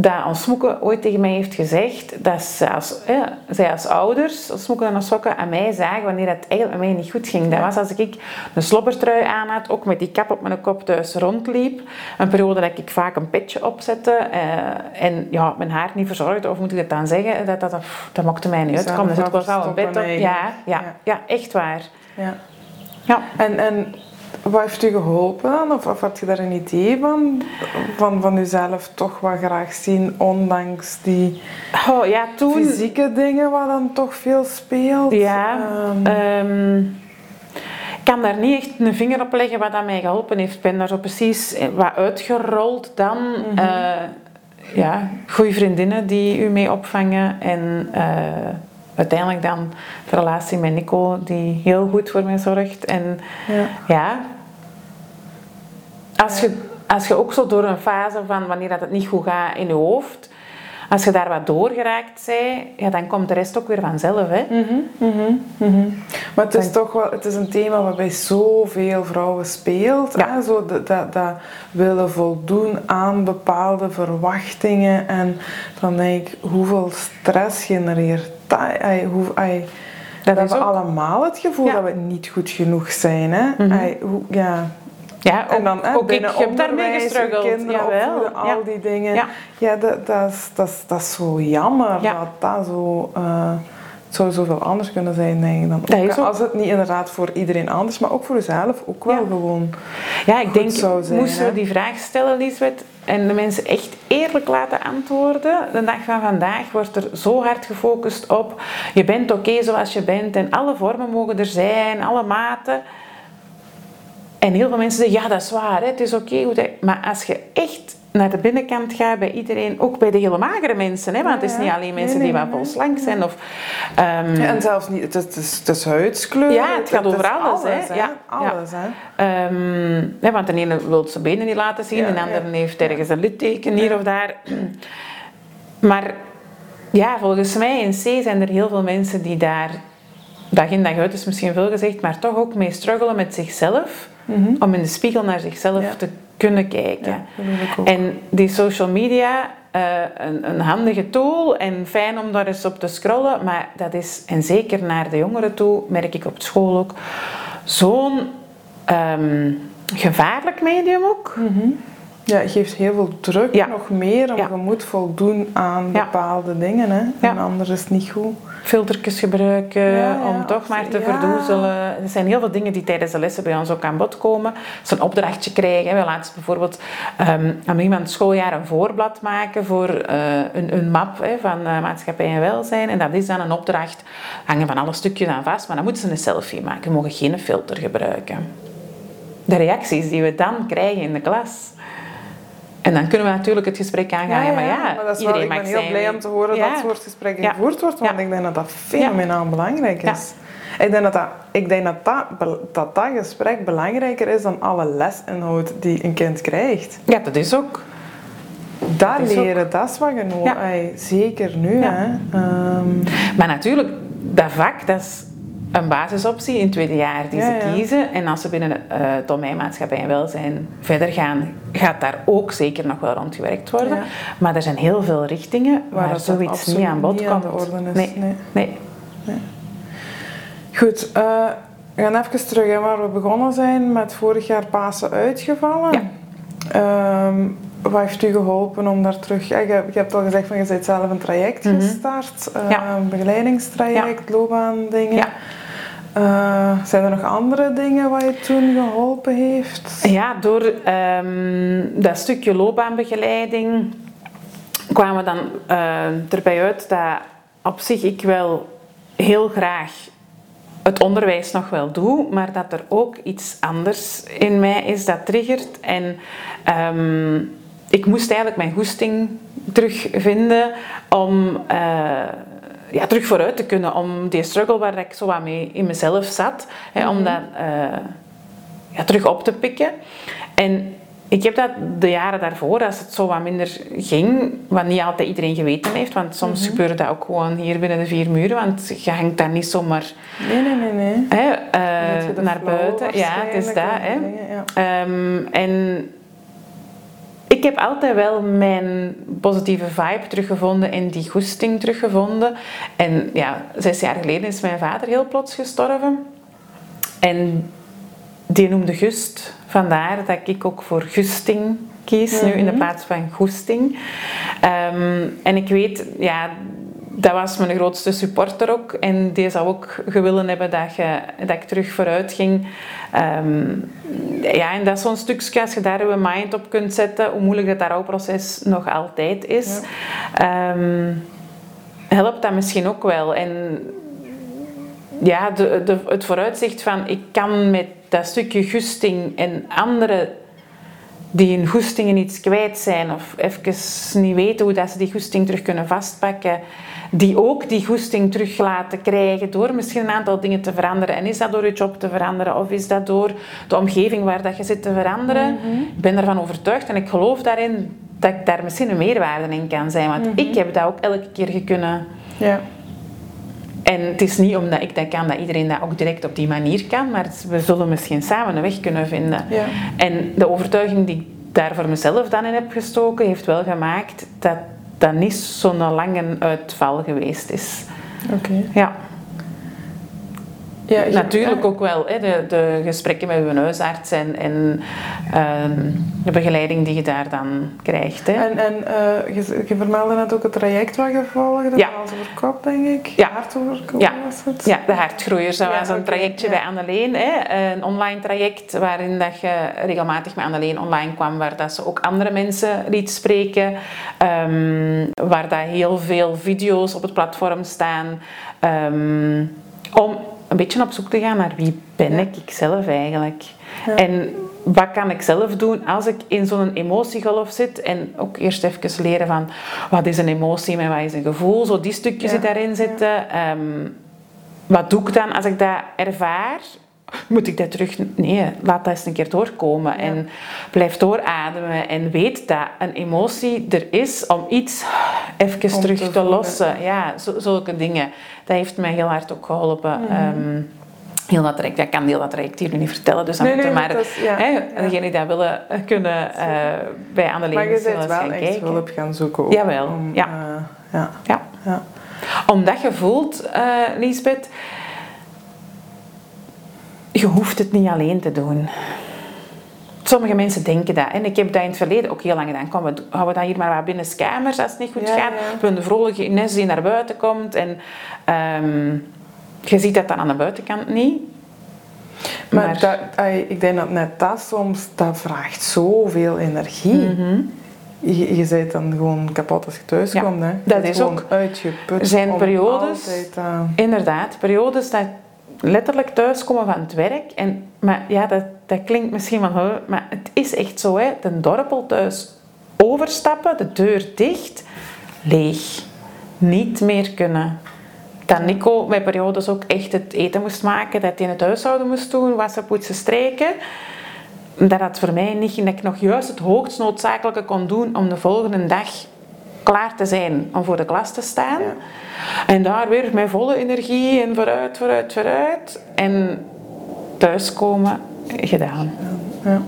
dat ons Smoeke ooit tegen mij heeft gezegd dat ze als, ja, zij als ouders, als Smoeke en als Sokken, aan mij zagen wanneer het eigenlijk met mij niet goed ging. Dat was als ik een slobbertrui aan had, ook met die kap op mijn kop thuis rondliep. Een periode dat ik vaak een petje opzette eh, en ja, mijn haar niet verzorgde, of moet ik het dan zeggen, dat, dat, dat maakte mij niet uit. Zelf Kom, dan zit ik wel een bed op. Ja, ja, ja, echt waar. Ja. Ja. En, en wat heeft u geholpen dan? Of, of had je daar een idee van? Van, van uzelf toch wat graag zien, ondanks die Oh, ja, toen... fysieke dingen wat dan toch veel speelt? Ja, Ehm, ehm, ik kan daar niet echt een vinger op leggen wat dat mij geholpen heeft. Ik ben daar zo precies eh, wat uitgerold dan. Eh, ja, goede vriendinnen die u mee opvangen. En eh, uiteindelijk dan de relatie met Nico, die heel goed voor mij zorgt. En ja. ja, als je, als je ook zo door een fase van wanneer dat het niet goed gaat in je hoofd, als je daar wat doorgeraakt bent, ja, dan komt de rest ook weer vanzelf. Hè? Mhm, mhm, mhm. Maar het is toch wel het is een thema wat bij zoveel vrouwen speelt. Ja. Hè? Zo dat, dat, dat willen voldoen aan bepaalde verwachtingen. En dan denk ik, hoeveel stress genereert dat? Ai, hoe, ai, Dat we is hebben ook- allemaal het gevoel Ja. dat we niet goed genoeg zijn. Hè? Mhm. Ai, hoe, ja. Ja, ook, En dan hè, ook ik heb daarmee gestruggeld. kinderen Jawel. opvoeden, al Ja. die dingen. Ja. Ja, dat, dat, is, dat, is, dat is zo jammer Ja. dat dat zo... eh, het zou zoveel anders kunnen zijn, denk ik. Dan ook, Als het niet inderdaad voor iedereen anders, maar ook voor jezelf ook wel Ja. gewoon. Ja, ik denk, moesten hè? we die vraag stellen, Lisbeth, en de mensen echt eerlijk laten antwoorden. De dag van vandaag wordt er zo hard gefocust op, je bent oké zoals je bent en alle vormen mogen er zijn, alle maten. En heel veel mensen zeggen, ja dat is waar, hè, het is oké. maar als je echt naar de binnenkant gaat bij iedereen, ook bij de hele magere mensen, hè, want het is niet alleen mensen nee, die wat nee, vol slank zijn. Of, ehm, Ja, en zelfs niet, het is, het is, huidskleur. Ja, het gaat over alles, hè. alles, Ja, Alles, hè. Ehm, hè, want de ene wil zijn benen niet laten zien, Ja, de andere ja. heeft ergens een litteken hier of daar. Maar ja, volgens mij in C zijn er heel veel mensen die daar, dag in dag uit is misschien veel gezegd, maar toch ook mee struggelen met zichzelf, om in de spiegel naar zichzelf Ja. te kunnen kijken. Ja. En die social media, eh, een, een handige tool en fijn om daar eens op te scrollen, maar dat is, en zeker naar de jongeren toe, merk ik op school ook, zo'n ehm, gevaarlijk medium ook. Ja, het geeft heel veel druk, Ja. nog meer, om Ja. je moet voldoen aan bepaalde dingen. Hè. En anders is het niet goed. Filtertjes gebruiken Ja, ja, om toch maar te verdoezelen. Er zijn heel veel dingen die tijdens de lessen bij ons ook aan bod komen. Zo'n opdrachtje krijgen. We laatst bijvoorbeeld ehm, aan iemand het schooljaar een voorblad maken voor eh, een, een map hè, van eh, maatschappij en welzijn. En dat is dan een opdracht. Hangen van alle stukjes aan vast, maar dan moeten ze een selfie maken. We mogen geen filter gebruiken. De reacties die we dan krijgen in de klas. En dan kunnen we natuurlijk het gesprek aangaan. Ja, maar ja, maar dat is wel, iedereen ik ben heel zijn. blij om te horen dat dat soort gesprekken gevoerd wordt, want ik denk dat dat fenomenaal belangrijk is. Ik denk, dat dat, ik denk dat, dat, dat dat gesprek belangrijker is dan alle lesinhoud die een kind krijgt. Ja, dat is ook. Dat is ook- leren, dat is wat je nodig Zeker nu. Hè. Ehm, Maar natuurlijk, dat vak, dat is een basisoptie in het tweede jaar die Ja, ze ja. kiezen. En als ze binnen eh, het domein maatschappij en welzijn verder gaan, gaat daar ook zeker nog wel rond gewerkt worden. Ja. Maar er zijn heel veel richtingen waar, zoiets niet aan bod niet aan komt. de orde is, Nee. nee. nee. Goed, eh, we gaan even terug hè, waar we begonnen zijn met vorig jaar Pasen uitgevallen. Ja. Wat heeft u geholpen om daar terug... Ja, je, je hebt al gezegd van je bent zelf een traject Mhm. gestart. eh, Ja. Een begeleidingstraject, loopbaandingen. Ja. Eh, zijn er nog andere dingen wat je toen geholpen heeft? Ja, door ehm, dat stukje loopbaanbegeleiding kwamen we dan eh, erbij uit dat op zich ik wel heel graag het onderwijs nog wel doe, maar dat er ook iets anders in mij is dat triggert. En ehm, ik moest eigenlijk mijn goesting terugvinden om eh, ja, terug vooruit te kunnen, om die struggle waar ik zo wat mee in mezelf zat, hè, om dat eh, ja, terug op te pikken. En ik heb dat de jaren daarvoor, als het zo wat minder ging, wat niet altijd iedereen geweten heeft, want soms gebeurde dat ook gewoon hier binnen de vier muren, want je hangt daar niet zomaar Nee, nee, nee, nee. hè, eh, naar buiten. Ja, het is dat. Hè. ja. Ehm, en ik heb altijd wel mijn positieve vibe teruggevonden en die goesting teruggevonden. En ja, zes jaar geleden is mijn vader heel plots gestorven. En die noemde Gust. Vandaar dat ik ook voor Gusting kies, nu in de plaats van Goesting. Ehm, en ik weet, ja, dat was mijn grootste supporter ook. En die zou ook gewillen hebben dat, je, dat ik terug vooruit ging. Ehm, ja, en dat is zo'n stukje, als je daar je mind op kunt zetten, hoe moeilijk dat rouwproces nog altijd is, ehm, helpt dat misschien ook wel. En ja, de, de, het vooruitzicht van ik kan met dat stukje goesting en anderen die in goestingen iets kwijt zijn of even niet weten hoe dat ze die goesting terug kunnen vastpakken, die ook die goesting terug laten krijgen door misschien een aantal dingen te veranderen. En is dat door je job te veranderen of is dat door de omgeving waar dat je zit te veranderen? Ik ben ervan overtuigd en ik geloof daarin dat ik daar misschien een meerwaarde in kan zijn. Want ik heb dat ook elke keer kunnen Ja. En het is niet omdat ik dat kan, dat iedereen dat ook direct op die manier kan, maar we zullen misschien samen een weg kunnen vinden. Ja. En de overtuiging die ik daar voor mezelf dan in heb gestoken, heeft wel gemaakt dat dat niet zo'n lange uitval geweest is. Oké. Ja, Ja, natuurlijk ook wel. Hè, de, de gesprekken met uw huisarts en, en ehm, de begeleiding die je daar dan krijgt. Hè. En, en eh, je, je vermeldde net ook het traject wat je volgde, Ja. Over kop, denk ik. Ja. Hart over kop Ja. was het. Ja, de Hartgroeiers. Dat Ja, was een trajectje bij Anneleen. Hè? Een online traject waarin dat je regelmatig met Anneleen online kwam. Waar dat ze ook andere mensen liet spreken. Ehm, waar dat heel veel video's op het platform staan. Ehm, om een beetje op zoek te gaan naar wie ben Ja. ik, zelf eigenlijk. Ja. En wat kan ik zelf doen als ik in zo'n emotiegolf zit? En ook eerst even leren van wat is een emotie en wat is een gevoel. Zo die stukjes die daarin zitten. Ehm, wat doe ik dan als ik dat ervaar? Moet ik dat terug... Nee, laat dat eens een keer doorkomen. En blijf doorademen. En weet dat een emotie er is om iets even Om terug te lossen. Ja, zo- zulke dingen. Dat heeft mij heel hard ook geholpen. Mhm. Ehm, heel dat traject, ik kan heel dat traject hier nu niet vertellen. Dus dan Nee, moeten nee, maar is- ja, hè, ja. degenen die dat willen eh, kunnen eh, bij Anneleen Maar je bent wel echt kijken. hulp gaan zoeken ook. Jawel, om, ja. eh, ja. Ja. ja. Omdat je voelt, eh Lisbeth, je hoeft het niet alleen te doen. Sommige mensen denken dat. En ik heb dat in het verleden ook heel lang gedaan. Kom, we houden dat hier maar wat binnen kamers als het niet goed Ja, gaat. We hebben de vrolijke Ines die naar buiten komt. En ehm, je ziet dat dan aan de buitenkant niet. Maar, dat, ik denk dat net dat soms, dat vraagt zoveel energie. Mhm. Je, je bent dan gewoon kapot als je thuis Ja, komt. Hè. Je dat is ook- uitgeput. Er zijn periodes- altijd, eh, Inderdaad, periodes dat letterlijk thuiskomen van het werk. En, maar ja, dat, dat klinkt misschien van... Maar het is echt zo, hè. De dorpel thuis overstappen, de deur dicht, leeg. Niet meer kunnen. Dat Nico met periodes ook echt het eten moest maken, dat hij in het huishouden moest doen, wassen, poetsen, streken. Dat dat voor mij niet, dat ik nog juist het hoogst noodzakelijke kon doen om de volgende dag klaar te zijn om voor de klas te staan. Ja. En daar weer met volle energie en vooruit, vooruit, vooruit. En thuiskomen, gedaan. ja.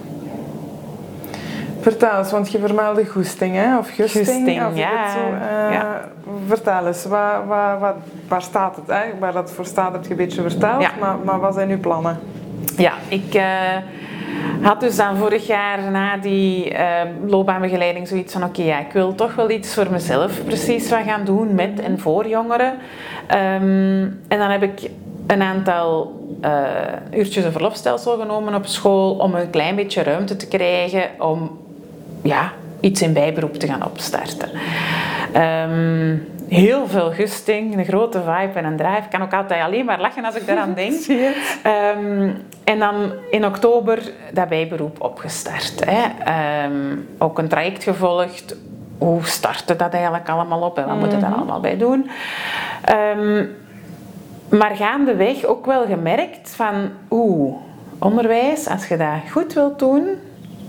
Vertel eens, want je vermeldde goesting, hè? Of gusting. Ik ja. zo, eh, Ja. Vertel eens, waar, waar, waar, waar staat het? Hè? Waar dat voor staat heb je een beetje verteld, Ja. maar, maar wat zijn uw plannen? Ja, ik, eh, had dus dan vorig jaar na die uh, loopbaanbegeleiding zoiets van oké, ja, ik wil toch wel iets voor mezelf precies wat gaan doen met en voor jongeren. Ehm, en dan heb ik een aantal uh, uurtjes een verlofstelsel genomen op school om een klein beetje ruimte te krijgen om ja, iets in bijberoep te gaan opstarten. Ehm, heel veel gusting, een grote vibe en een drive. Ik kan ook altijd alleen maar lachen als ik daaraan denk. um, en dan in oktober dat bijberoep opgestart. Hè. Um, ook een traject gevolgd. Hoe startte dat eigenlijk allemaal op en wat moet je daar mhm. allemaal bij doen? maar gaandeweg ook wel gemerkt van... Oeh, onderwijs, als je dat goed wilt doen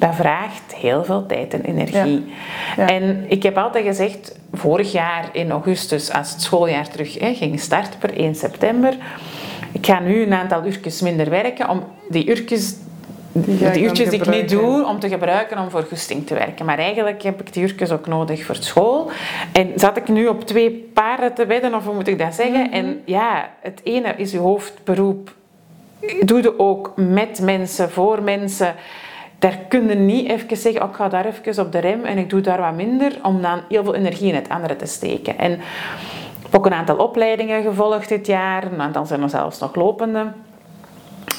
dat vraagt heel veel tijd en energie. En ik heb altijd gezegd, vorig jaar in augustus, als het schooljaar terug hè, ging starten per 1 september, ik ga nu een aantal uurtjes minder werken om die uurtjes die, die uurtjes die ik niet doe, om te gebruiken om voor gusting te werken. Maar eigenlijk heb ik die uurtjes ook nodig voor school. En zat ik nu op twee paarden te wedden, of hoe moet ik dat zeggen? Mhm. En ja, het ene is je hoofdberoep. Doe je ook met mensen, voor mensen daar kun je niet even zeggen, oh, ik ga daar even op de rem en ik doe daar wat minder, om dan heel veel energie in het andere te steken. En ik heb ook een aantal opleidingen gevolgd dit jaar, een aantal zijn er zelfs nog lopende.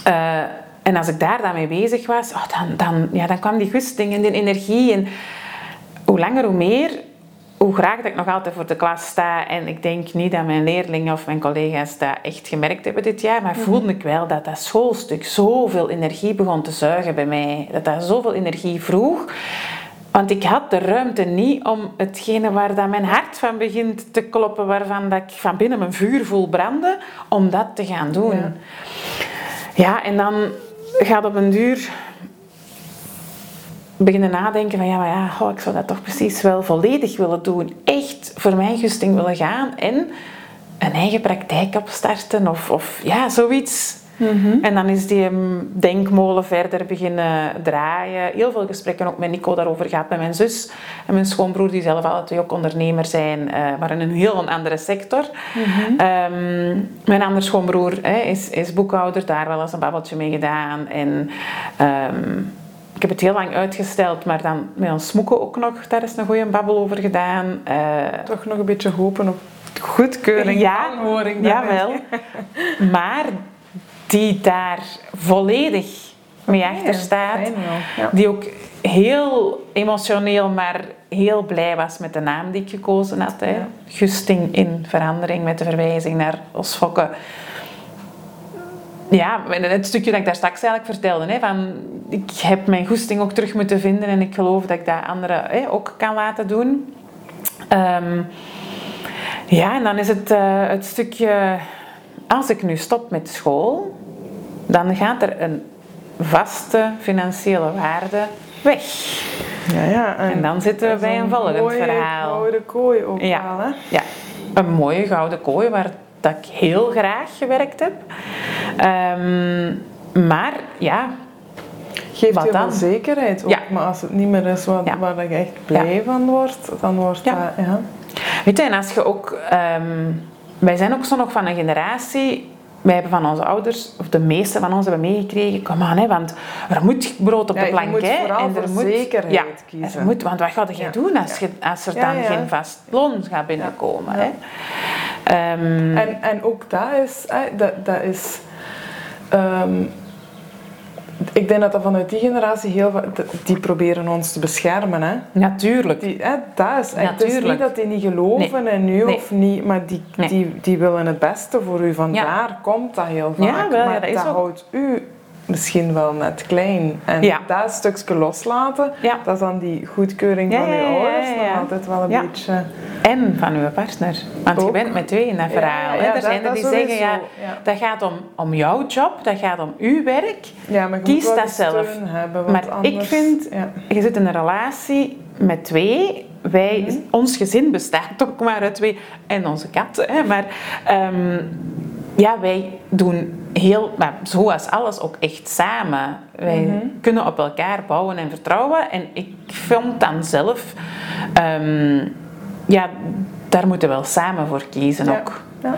Uh, en als ik daar dan mee bezig was, oh, dan, dan, ja, dan kwam die gusting en die energie. En hoe langer, hoe meer hoe graag dat ik nog altijd voor de klas sta. En ik denk niet dat mijn leerlingen of mijn collega's dat echt gemerkt hebben dit jaar. Maar mhm. voelde ik wel dat dat schoolstuk zoveel energie begon te zuigen bij mij. Dat dat zoveel energie vroeg. Want ik had de ruimte niet om hetgene waar dat mijn hart van begint te kloppen, waarvan dat ik van binnen mijn vuur voel branden, om dat te gaan doen. Ja, ja en dan gaat op een duur beginnen nadenken van ja, maar ja, oh, ik zou dat toch precies wel volledig willen doen. Echt voor mijn gusting willen gaan en een eigen praktijk opstarten of, of ja, zoiets. Mhm. En dan is die denkmolen verder beginnen draaien. Heel veel gesprekken ook met Nico daarover gehad, met mijn zus en mijn schoonbroer, die zelf alle twee ook ondernemer zijn, uh, maar in een heel andere sector. Mhm. Ehm, mijn andere schoonbroer is, is boekhouder, daar wel eens een babbeltje mee gedaan. En ehm, ik heb het heel lang uitgesteld, maar dan met ons smoeken ook nog. Daar is een goede babbel over gedaan. Uh, Toch nog een beetje hopen op goedkeuring, ja, aanhoring. Jawel. maar die daar volledig mee achter staat. Ja. Die ook heel emotioneel, maar heel blij was met de naam die ik gekozen had. Hè. Gusting in verandering met de verwijzing naar Osfokke ja, het stukje dat ik daar straks eigenlijk vertelde, hè, van ik heb mijn goesting ook terug moeten vinden en ik geloof dat ik dat anderen hè, ook kan laten doen. Um, ja, en dan is het uh, het stukje, als ik nu stop met school, dan gaat er een vaste financiële waarde weg. Ja, ja, en, en dan zitten we bij een volgend mooie, verhaal. Een gouden kooi ook ja, hè? Ja, een mooie gouden kooi waar dat ik heel graag gewerkt heb. Um, maar ja, Geeft wat je dan? zekerheid ook. Ja. Maar als het niet meer is wat, waar je echt blij van wordt, dan wordt dat... Ja. Weet je, en als je ook... Um, wij zijn ook zo nog van een generatie... Wij hebben van onze ouders, of de meeste van ons hebben meegekregen, kom aan, hè, want er moet brood op de plank. Je moet hè, en er moet zekerheid ja, kiezen. Er moet, want wat ga je doen als, je, als er dan geen vast loon gaat binnenkomen? Hè? Um, en, en ook dat is... Hè, dat, dat is um, ik denk dat dat vanuit die generatie heel die proberen ons te beschermen. Hè? Natuurlijk. Die, hè, dat is, Het is niet dat die niet geloven in u of niet, maar die, die, die willen het beste voor u. Vandaar komt dat heel vaak. Ja, wel, maar dat, dat houdt u misschien wel net klein. En dat stukje loslaten, dat is dan die goedkeuring van uw ouders dan altijd wel een beetje... En van uw partner. Want je bent met twee in dat verhaal. er zijn er die zeggen, ja, dat gaat om, om jouw job, dat gaat om uw werk. Ja, maar Kies dat zelf. Hebben, maar anders, ik vind, je zit in een relatie met twee. Wij, mhm. Ons gezin bestaat ook maar uit twee. En onze kat. Hè, maar um, ja, wij doen heel, maar zoals alles ook echt samen. Wij mhm. kunnen op elkaar bouwen en vertrouwen. En ik vond dan zelf, um, ja, daar moeten we wel samen voor kiezen Ja. ook. Ja.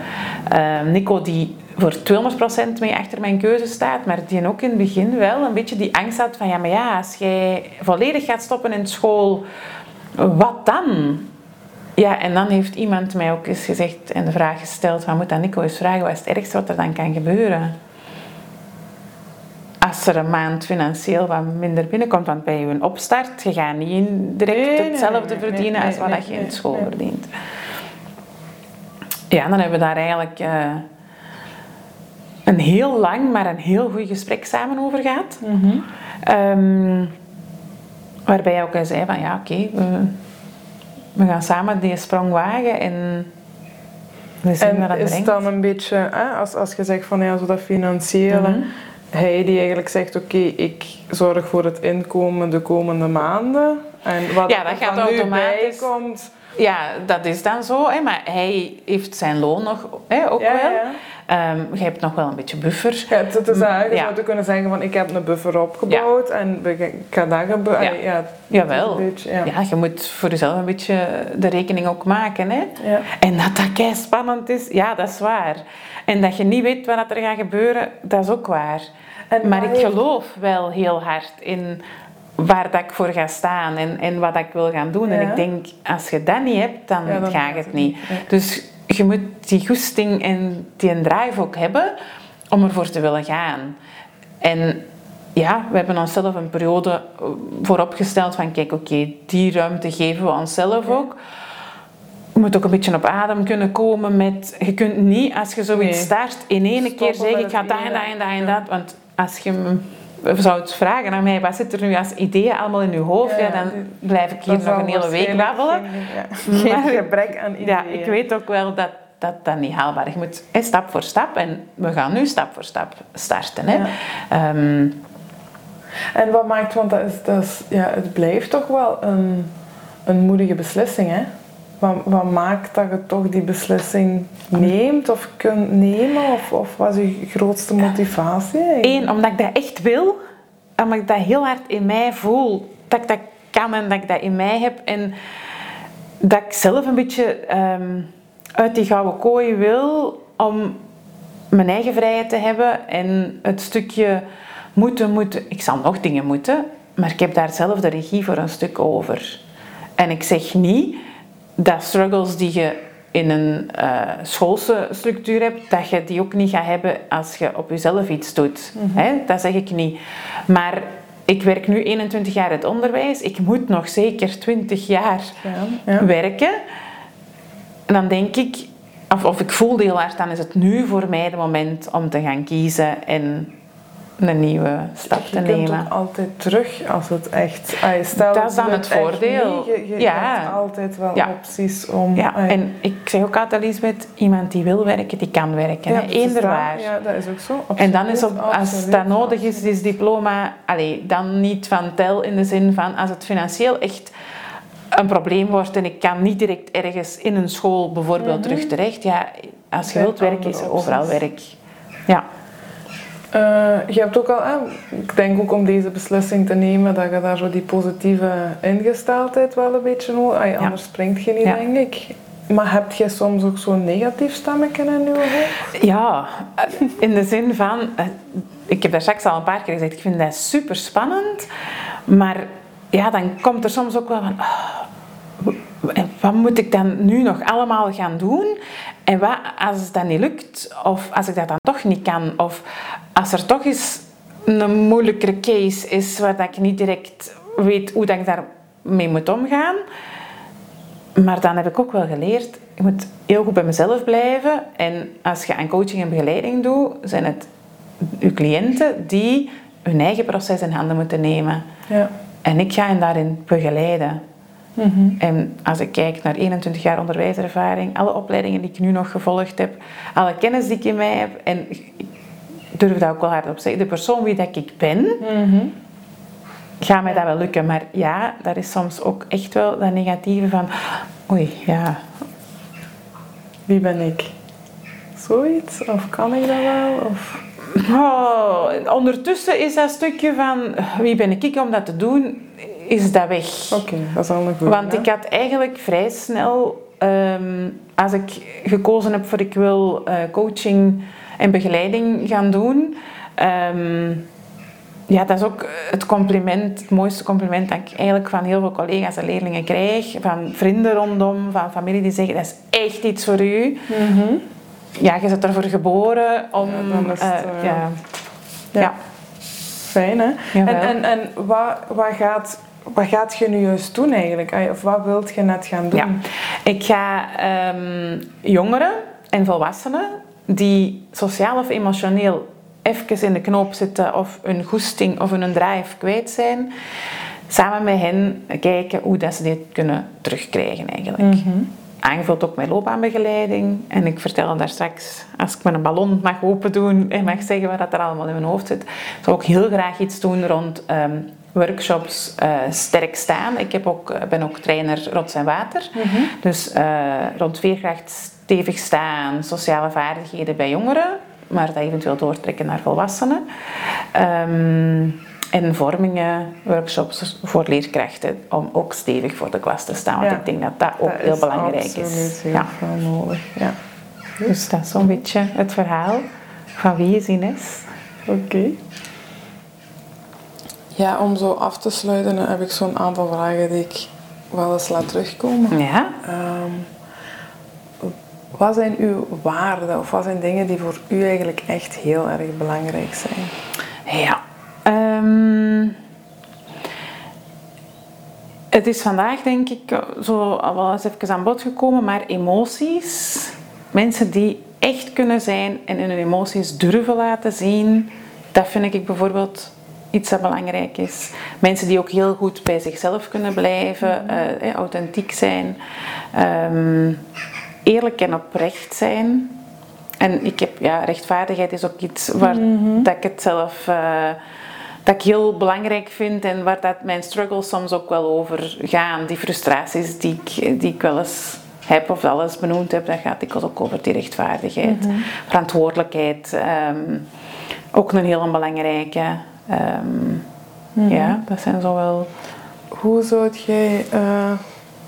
Ehm, Nico die voor 200% mee achter mijn keuze staat, maar die ook in het begin wel een beetje die angst had van ja, maar ja, als jij volledig gaat stoppen in school, wat dan? Ja, en dan heeft iemand mij ook eens gezegd en de vraag gesteld van moet dan Nico eens vragen wat is het ergste wat er dan kan gebeuren? Als er een maand financieel wat minder binnenkomt, want bij je opstart, je gaat niet in direct Nee, hetzelfde nee, verdienen nee, als wat je in school verdient. Ja, dan hebben we daar eigenlijk eh, een heel lang, maar een heel goed gesprek samen over gehad. Mhm. Ehm, waarbij hij ook eens zei van ja, oké, we gaan samen die sprong wagen en we zien wat En dat is brengt. dan een beetje, hè, als, als je zegt van ja, zo dat financiële, Mhm. hij die eigenlijk zegt oké, ik zorg voor het inkomen de komende maanden. En wat Ja, dat gaat automatisch. komt, Ja, dat is dan zo, hè, maar hij heeft zijn loon nog hè, ook Ja, wel. ja. Ehm, je hebt nog wel een beetje buffer. Ja, het, het is eigenlijk, je Ja. zou kunnen zeggen van ik heb een buffer opgebouwd en ik ga dat gebeuren. Ja. Jawel. een beetje, ja. Je moet voor jezelf een beetje de rekening ook maken. Hè? Ja. En dat dat kei spannend is, ja, dat is waar. En dat je niet weet wat er gaat gebeuren, dat is ook waar. En maar ik geloof wel heel hard in waar dat ik voor ga staan en, en wat ik wil gaan doen. En ik denk, als je dat niet hebt, dan, Ja, dan gaat gaat het niet. niet. Ja. Dus je moet die goesting en die drive ook hebben om ervoor te willen gaan. En ja, we hebben onszelf een periode eh, vooropgesteld van kijk, oké, die ruimte geven we onszelf ook. Je moet ook een beetje op adem kunnen komen met... Je kunt niet, als je zoiets Nee. start, in één Stoppen keer zeggen ik ga dat en dat en dat en dat. Want als je zou het vragen aan mij, wat zit er nu als ideeën allemaal in je hoofd? Ja, Ja, dan blijf ik hier nog een hele week babbelen. Geen, ja, geen Maar- gebrek aan ideeën. Ja, ik weet ook wel dat dat, dat niet haalbaar is. Je moet hè, stap voor stap en we gaan nu stap voor stap starten. Hè. Ja. Ehm, En wat maakt, want dat is, dat is, ja, het blijft toch wel een, een moedige beslissing, hè? Wat, maakt dat je toch die beslissing neemt of kunt nemen? Of, of wat is je grootste motivatie? Eén, omdat ik dat echt wil. Omdat ik dat heel hard in mij voel. Dat ik dat kan en dat ik dat in mij heb. En dat ik zelf een beetje ehm, uit die gouden kooi wil om mijn eigen vrijheid te hebben. En het stukje moeten, moeten... Ik zal nog dingen moeten, maar ik heb daar zelf de regie voor een stuk over. En ik zeg niet dat struggles die je in een eh, schoolse structuur hebt, dat je die ook niet gaat hebben als je op jezelf iets doet. Hè? Dat zeg ik niet. Maar ik werk nu 21 jaar het onderwijs. Ik moet nog zeker 20 jaar Ja, ja. werken. En dan denk ik, of, of ik voel heel hard, dan is het nu voor mij de moment om te gaan kiezen en een nieuwe stap te Je kunt nemen. altijd terug als het echt... ah, Dat is dan het voordeel. je, je Ja. hebt altijd wel Ja. opties om... Ja, ah, en ik zeg ook altijd, Lisbeth, iemand die wil werken, die kan werken. ja, Eender waar. Ja, dat is ook zo. En dan is op, als absoluut, dat nodig is, is diploma, allee, dan niet van tel in de zin van als het financieel echt een probleem wordt en ik kan niet direct ergens in een school bijvoorbeeld terug terecht. Ja, als je wilt werken, is er overal werk. Ja. Eh, je hebt ook al, ik denk ook om deze beslissing te nemen, dat je daar zo die positieve ingesteldheid wel een beetje nodig hebt. Anders springt je niet, Ja. denk ik. Maar heb je soms ook zo'n negatief stemmetje in je hoofd? Ja, in de zin van, eh, ik heb daar straks al een paar keer gezegd, ik vind dat super spannend, maar ja, dan komt er soms ook wel van, oh, wat moet ik dan nu nog allemaal gaan doen? En wat als dat niet lukt, of als ik dat dan toch niet kan, of als er toch eens een moeilijkere case is waar dat ik niet direct weet hoe dat ik daarmee moet omgaan. Maar dan heb ik ook wel geleerd, je moet heel goed bij mezelf blijven. En als je aan coaching en begeleiding doet, zijn het je cliënten die hun eigen proces in handen moeten nemen. Ja. En ik ga hen daarin begeleiden. En als ik kijk naar 21 jaar onderwijservaring, alle opleidingen die ik nu nog gevolgd heb, alle kennis die ik in mij heb, en ik durf dat ook wel hardop zeggen, de persoon wie dat ik ben, gaat mij dat wel lukken. Maar ja, daar is soms ook echt wel dat negatieve van, oei, ja, Wie ben ik? Zoiets? Of kan ik dat wel? Of... Oh, ondertussen is dat stukje van wie ben ik om dat te doen, is dat weg. Oké, dat is een goede. Want ik had eigenlijk vrij snel, ehm, als ik gekozen heb voor ik wil eh, coaching en begeleiding gaan doen. ehm, ja, dat is ook het compliment, het mooiste compliment dat ik eigenlijk van heel veel collega's en leerlingen krijg. Van vrienden rondom, van familie die zeggen, dat is echt iets voor u. Ja, je bent ervoor geboren om... Ja, dan is het, eh, eh, ja. Ja. Ja. Fijn, hè? Jawel. En, en, en wat, wat, gaat, wat gaat je nu juist doen eigenlijk? Ay, Of wat wilt je net gaan doen? Ja. Ik ga ehm, jongeren en volwassenen die sociaal of emotioneel even in de knoop zitten of een goesting of een drive kwijt zijn, samen met hen kijken hoe dat ze dit kunnen terugkrijgen eigenlijk. Mhm. Aangevuld ook met loopbaanbegeleiding. En ik vertelde daar straks, als ik met een ballon mag open doen en mag zeggen wat dat er allemaal in mijn hoofd zit, zou ik heel graag iets doen rond ehm, workshops eh, sterk staan. Ik heb ook, eh, ben ook trainer rots en water. Dus eh, rond veerkracht stevig staan, sociale vaardigheden bij jongeren, maar dat eventueel doortrekken naar volwassenen. Ehm, en vormingen, workshops voor leerkrachten om ook stevig voor de klas te staan. Want Ja. ik denk dat dat ook Dat heel belangrijk absoluut is. heel Ja. veel nodig. Ja. Dus dat is zo'n beetje het verhaal van wie is Ines. Oké. Ja, om zo af te sluiten heb ik zo'n aantal vragen die ik wel eens laat terugkomen. Ja, Ehm, wat zijn uw waarden of wat zijn dingen die voor u eigenlijk echt heel erg belangrijk zijn? Ja. Ehm, het is vandaag denk ik zo al wel eens even aan bod gekomen, maar emoties. Mensen die echt kunnen zijn en hun emoties durven laten zien, dat vind ik bijvoorbeeld iets dat belangrijk is. Mensen die ook heel goed bij zichzelf kunnen blijven, eh, eh, authentiek zijn, ehm, eerlijk en oprecht zijn. En ik heb, ja, rechtvaardigheid is ook iets waar dat ik het zelf eh, dat ik heel belangrijk vind en waar dat mijn struggles soms ook wel over gaan. Die frustraties die ik, die ik wel eens heb of wel eens benoemd heb, dat gaat dikwijls ook over die rechtvaardigheid. Verantwoordelijkheid, ehm, ook een heel belangrijke. Ehm, Ja, dat zijn zo wel... Hoe zou jij, eh,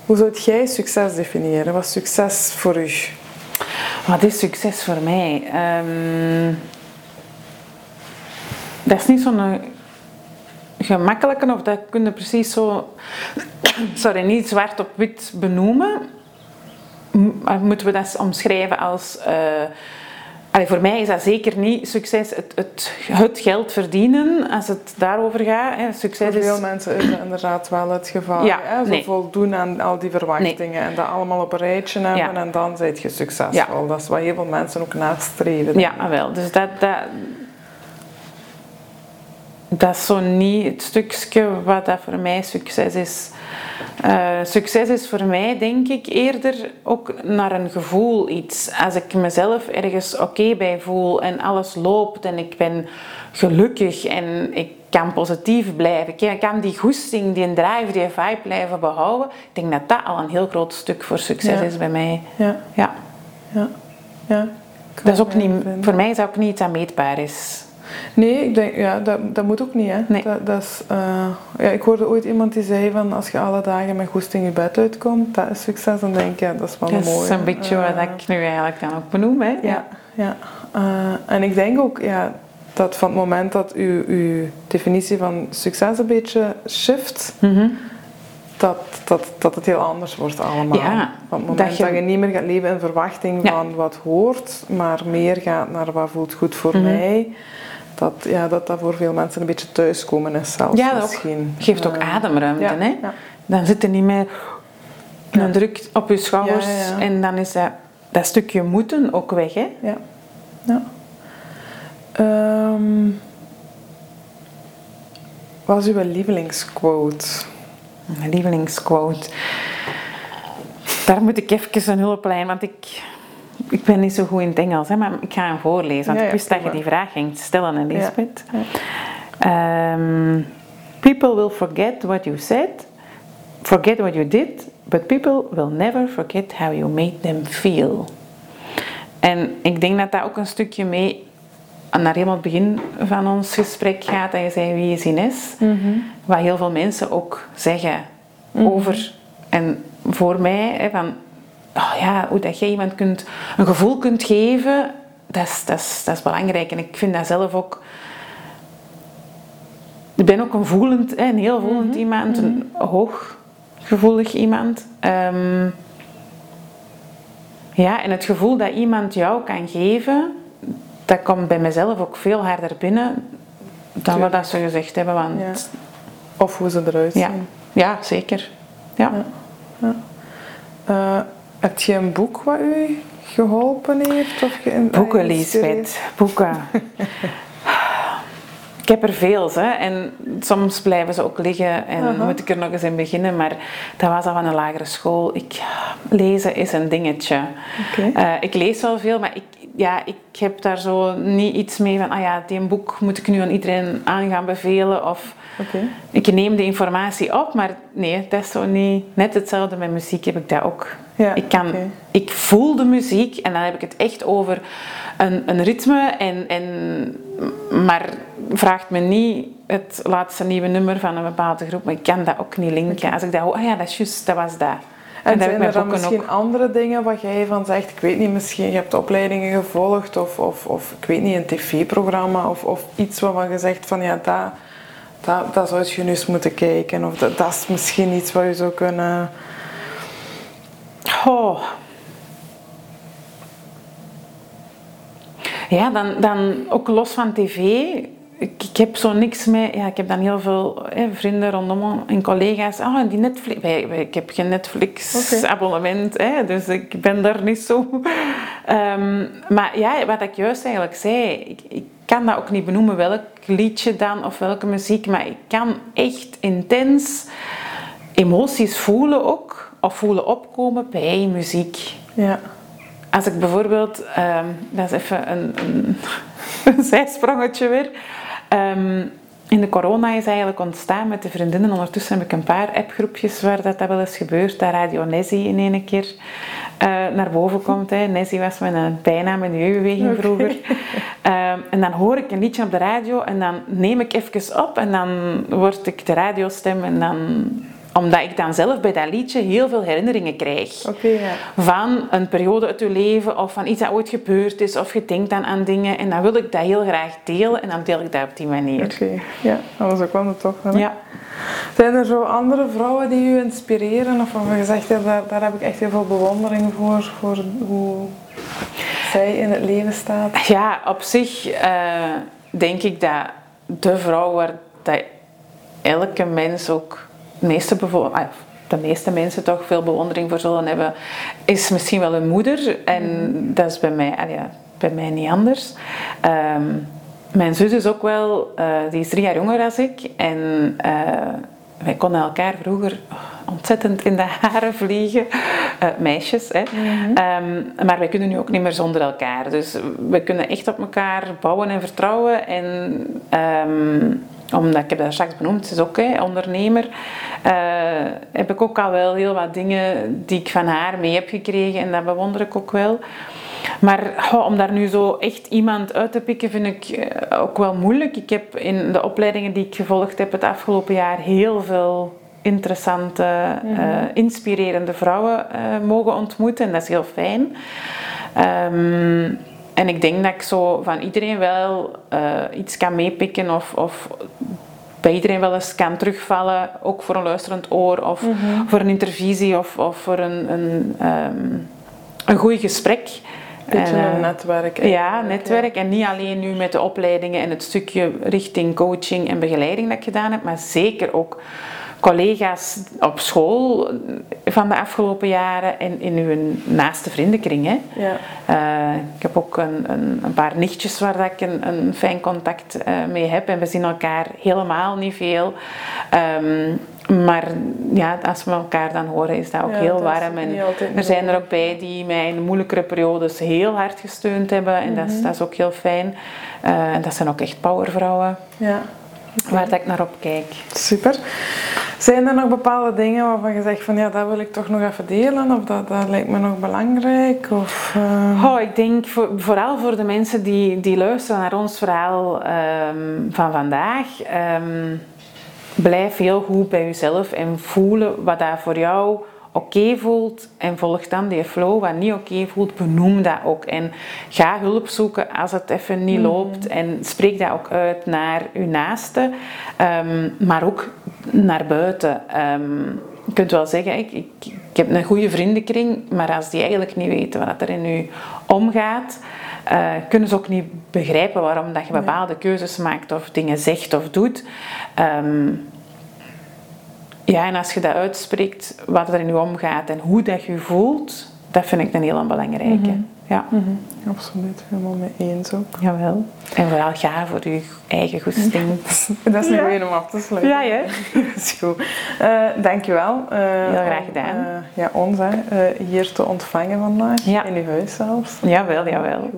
hoe zou jij succes definiëren? Wat is succes voor u? Wat is succes voor mij? Ehm, dat is niet zo'n eh, gemakkelijke, of dat kun je precies zo, sorry, niet zwart op wit benoemen. Maar Moeten we dat omschrijven als. eh, allee, voor mij is dat zeker niet succes, het, het, het geld verdienen, als het daarover gaat. Hè. Succes Voor is. veel mensen is dat inderdaad wel het geval. Ja, hè? Zo nee. voldoen aan al die verwachtingen en dat allemaal op een rijtje hebben Ja. en dan ben je succesvol. Ja. Dat is wat heel veel mensen ook nastreven. Ja, ah, wel. Dus dat, dat, dat is zo niet het stukje wat dat voor mij succes is. Eh, succes is voor mij, denk ik, eerder ook naar een gevoel iets. Als ik mezelf ergens oké bij voel en alles loopt en ik ben gelukkig en ik kan positief blijven, ik kan die goesting, die drive, die vibe blijven behouden, ik denk dat dat al een heel groot stuk voor succes Ja. is bij mij. Ja, Ja. ja, ja. Dat is ook niet, voor mij is dat ook niet iets dat meetbaar is. Nee, ik denk, ja, dat, dat moet ook niet. Hè. Nee. Dat, dat is, eh, ja, ik hoorde ooit iemand die zei van als je alle dagen met goesting je bed uitkomt, dat is succes. Dan denk ik, ja, dat is wel Dat mooi. is een beetje Eh, wat ik nu eigenlijk dan ook benoem. Hè? Ja, ja. Eh, en ik denk ook ja, dat van het moment dat uw, uw definitie van succes een beetje shift, Mhm. dat, dat, dat het heel anders wordt allemaal. Ja, Van het moment dat dat je- je, niet meer gaat leven in verwachting Ja. van wat hoort, maar meer gaat naar wat voelt goed voor Mhm. mij. Dat, ja, dat dat voor veel mensen een beetje thuiskomen is zelfs Ja, dat ook. misschien. geeft ook ademruimte. ja, hè? ja. Dan zit er niet meer een druk op je schouders en dan is dat, dat stukje moeten ook weg. Hè? Ja. ja. Ehm, wat is uw lievelingsquote? Mijn lievelingsquote. Daar moet ik even een hulplijn, want ik, ik ben niet zo goed in het Engels, hè, maar ik ga hem voorlezen. Want Ja, ik wist dat je die vraag ging stellen, Elisabeth. Ehm, people will forget what you said, forget what you did, but people will never forget how you made them feel. En ik denk dat dat ook een stukje mee naar helemaal het begin van ons gesprek gaat. Dat je zei, wie is Ines? Wat heel veel mensen ook zeggen over en voor mij. Hè, van, oh ja, hoe dat je iemand kunt, een gevoel kunt geven, dat is, dat, is, dat is belangrijk. En ik vind dat zelf ook... Ik ben ook een voelend, een heel voelend Mhm. iemand, een hooggevoelig iemand. Ehm, ja, en het gevoel dat iemand jou kan geven, dat komt bij mezelf ook veel harder binnen dan wat dat ze gezegd hebben. Want Ja. Of hoe ze eruit zien. ja, ja zeker. Ja. Eh, heb je een boek wat u geholpen heeft? Of ge- Boeken? Lisbeth. Boeken. Ik heb er veel, hè. En soms blijven ze ook liggen en Aha. moet ik er nog eens in beginnen. Maar dat was al van een lagere school. Ik, lezen is een dingetje. Eh, ik lees wel veel, maar ik, ja, ik heb daar zo niet iets mee van... Ah ja, die boek moet ik nu aan iedereen aan gaan bevelen. Of Oké. ik neem de informatie op, maar nee, dat is zo niet... Net hetzelfde met muziek heb ik dat ook. Ja, ik, kan, ik voel de muziek en dan heb ik het echt over een, een ritme. En, en, maar vraagt me niet het laatste nieuwe nummer van een bepaalde groep. Maar ik kan dat ook niet linken. Als ik dat hoor, ah ja, dat is juist, dat was dat. En, ik zijn er dan misschien ook. andere dingen wat jij van zegt? Ik weet niet, misschien je hebt opleidingen gevolgd of, of, of ik weet niet, een tv-programma of, of iets waarvan je zegt van ja, dat, dat, dat zou je nu eens moeten kijken. Of dat, dat is misschien iets wat je zou kunnen... Oh. Ja, dan, dan ook los van tv. Ik, ik heb zo niks mee. Ja, ik heb dan heel veel hè, vrienden rondom me en collega's. Ah, die Netflix. Wij, wij- ik heb geen Netflix-abonnement, hè, dus ik ben daar niet zo. Ehm, maar ja, wat ik juist eigenlijk zei, ik, ik kan dat ook niet benoemen welk liedje dan of welke muziek, maar ik kan echt intens emoties voelen ook, of voelen opkomen bij muziek. Ja. Als ik bijvoorbeeld, ehm, dat is even een, een, een zijsprongetje weer. Ehm, in de corona is eigenlijk ontstaan met de vriendinnen. Ondertussen heb ik een paar appgroepjes waar dat, dat wel eens gebeurt. Dat Radio Nessie in ene keer eh, naar boven komt. Hè. Nessie was mijn bijnaam in de jeugdbeweging vroeger. Ehm, en dan hoor ik een liedje op de radio en dan neem ik even op en dan word ik de radiostem en dan omdat ik dan zelf bij dat liedje heel veel herinneringen krijg Oké, ja. van een periode uit je leven of van iets dat ooit gebeurd is of je denkt dan aan dingen en dan wil ik dat heel graag delen en dan deel ik dat op die manier. Oké, ja. Dat was ook wel toch. hè? Ja. Zijn er zo andere vrouwen die u inspireren? Of waarvan je zegt, ja, daar, daar heb ik echt heel veel bewondering voor, voor hoe zij in het leven staat? ja, op zich eh, denk ik dat de vrouw waar dat elke mens ook meeste, ah, de meeste mensen toch veel bewondering voor zullen hebben, is misschien wel een moeder. En dat is bij mij, ah ja, bij mij niet anders. Ehm, mijn zus is ook wel, eh, die is drie jaar jonger dan ik. En eh, wij konden elkaar vroeger ontzettend in de haren vliegen. Eh, meisjes, hè. Ehm, maar wij kunnen nu ook niet meer zonder elkaar. Dus we kunnen echt op elkaar bouwen en vertrouwen. En ehm, omdat, ik heb dat straks benoemd, ze is ook hè, ondernemer. Eh, heb ik ook al wel heel wat dingen die ik van haar mee heb gekregen. En dat bewonder ik ook wel. Maar om daar nu zo echt iemand uit te pikken vind ik eh, ook wel moeilijk. Ik heb in de opleidingen die ik gevolgd heb het afgelopen jaar heel veel interessante, eh, inspirerende vrouwen mogen ontmoeten. En dat is heel fijn. Ehm, en ik denk dat ik zo van iedereen wel iets kan meepikken of, of bij iedereen wel eens kan terugvallen, ook voor een luisterend oor of voor een intervisie of, of voor een, een, ehm, een goed gesprek. Beetje En, eh, een netwerk. ja, netwerk. En niet alleen nu met de opleidingen en het stukje richting coaching en begeleiding dat ik gedaan heb, maar zeker ook collega's op school van de afgelopen jaren en in uw naaste vriendenkring. Hè. Ja. Eh, ik heb ook een, een, een paar nichtjes waar dat ik een, een fijn contact eh, mee heb. En we zien elkaar helemaal niet veel. Ehm, maar ja, als we elkaar dan horen is dat ook Ja, heel dat warm. En er zijn er ook bij die mij in moeilijkere periodes heel hard gesteund hebben. En dat, Mhm. is, dat is ook heel fijn. Eh, en dat zijn ook echt powervrouwen ja. Waar dat ik naar op kijk. Super. Zijn er nog bepaalde dingen waarvan je zegt van ja, dat wil ik toch nog even delen of dat, dat lijkt me nog belangrijk? Of, eh, Oh, ik denk voor, vooral voor de mensen die, die luisteren naar ons verhaal ehm, van vandaag. ehm, blijf heel goed bij jezelf en voelen wat daar voor jou oké voelt en volg dan die flow. Wat niet oké voelt, benoem dat ook. En ga hulp zoeken als het even niet loopt. En spreek dat ook uit naar uw naaste, ehm, maar ook naar buiten. Um, je kunt wel zeggen, ik, ik, ik, heb een goede vriendenkring, maar als die eigenlijk niet weten wat er in u omgaat, uh, kunnen ze ook niet begrijpen waarom dat je bepaalde keuzes maakt of dingen zegt of doet. Um, ja, en als je dat uitspreekt, wat er in je omgaat en hoe dat je voelt, dat vind ik een heel belangrijke. Mm ja. Mm -hmm. Absoluut, helemaal mee eens ook. Jawel. En vooral ga voor je eigen goesting. dat is een goede om af te sluiten. Ja, ja. dat is goed. Uh, dankjewel. Uh, heel graag gedaan. Uh, ja, ons hè, hier te ontvangen vandaag. Ja. In uw huis zelfs. Jawel, jawel.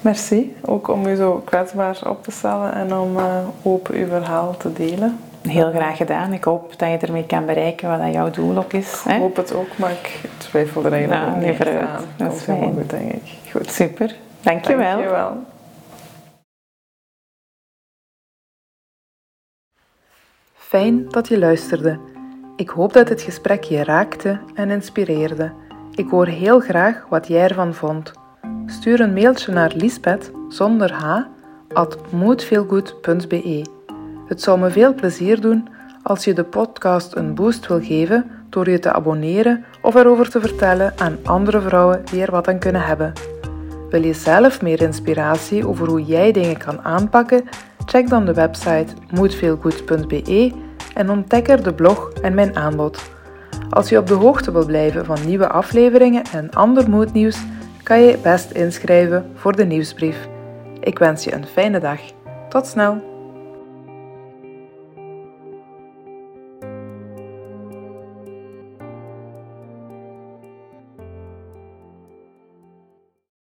Merci. Ook om u zo kwetsbaar op te stellen en om open uw verhaal te delen. Heel graag gedaan. Ik hoop dat je ermee kan bereiken wat jouw doel ook is. Ik hoop het ook, maar ik twijfel er eigenlijk nou, niet aan. Dat is helemaal goed, denk ik. Goed. Super. Dankjewel. Dankjewel. Fijn dat je luisterde. Ik hoop dat het gesprek je raakte en inspireerde. Ik hoor heel graag wat jij ervan vond. Stuur een mailtje naar Lisbeth zonder h at moodfeelgood.be het zou me veel plezier doen als je de podcast een boost wil geven door je te abonneren of erover te vertellen aan andere vrouwen die er wat aan kunnen hebben. Wil je zelf meer inspiratie over hoe jij dingen kan aanpakken? Check dan de website moodfeelgood.be en ontdek er de blog en mijn aanbod. Als je op de hoogte wil blijven van nieuwe afleveringen en ander moodnieuws, kan je best inschrijven voor de nieuwsbrief. Ik wens je een fijne dag. Tot snel!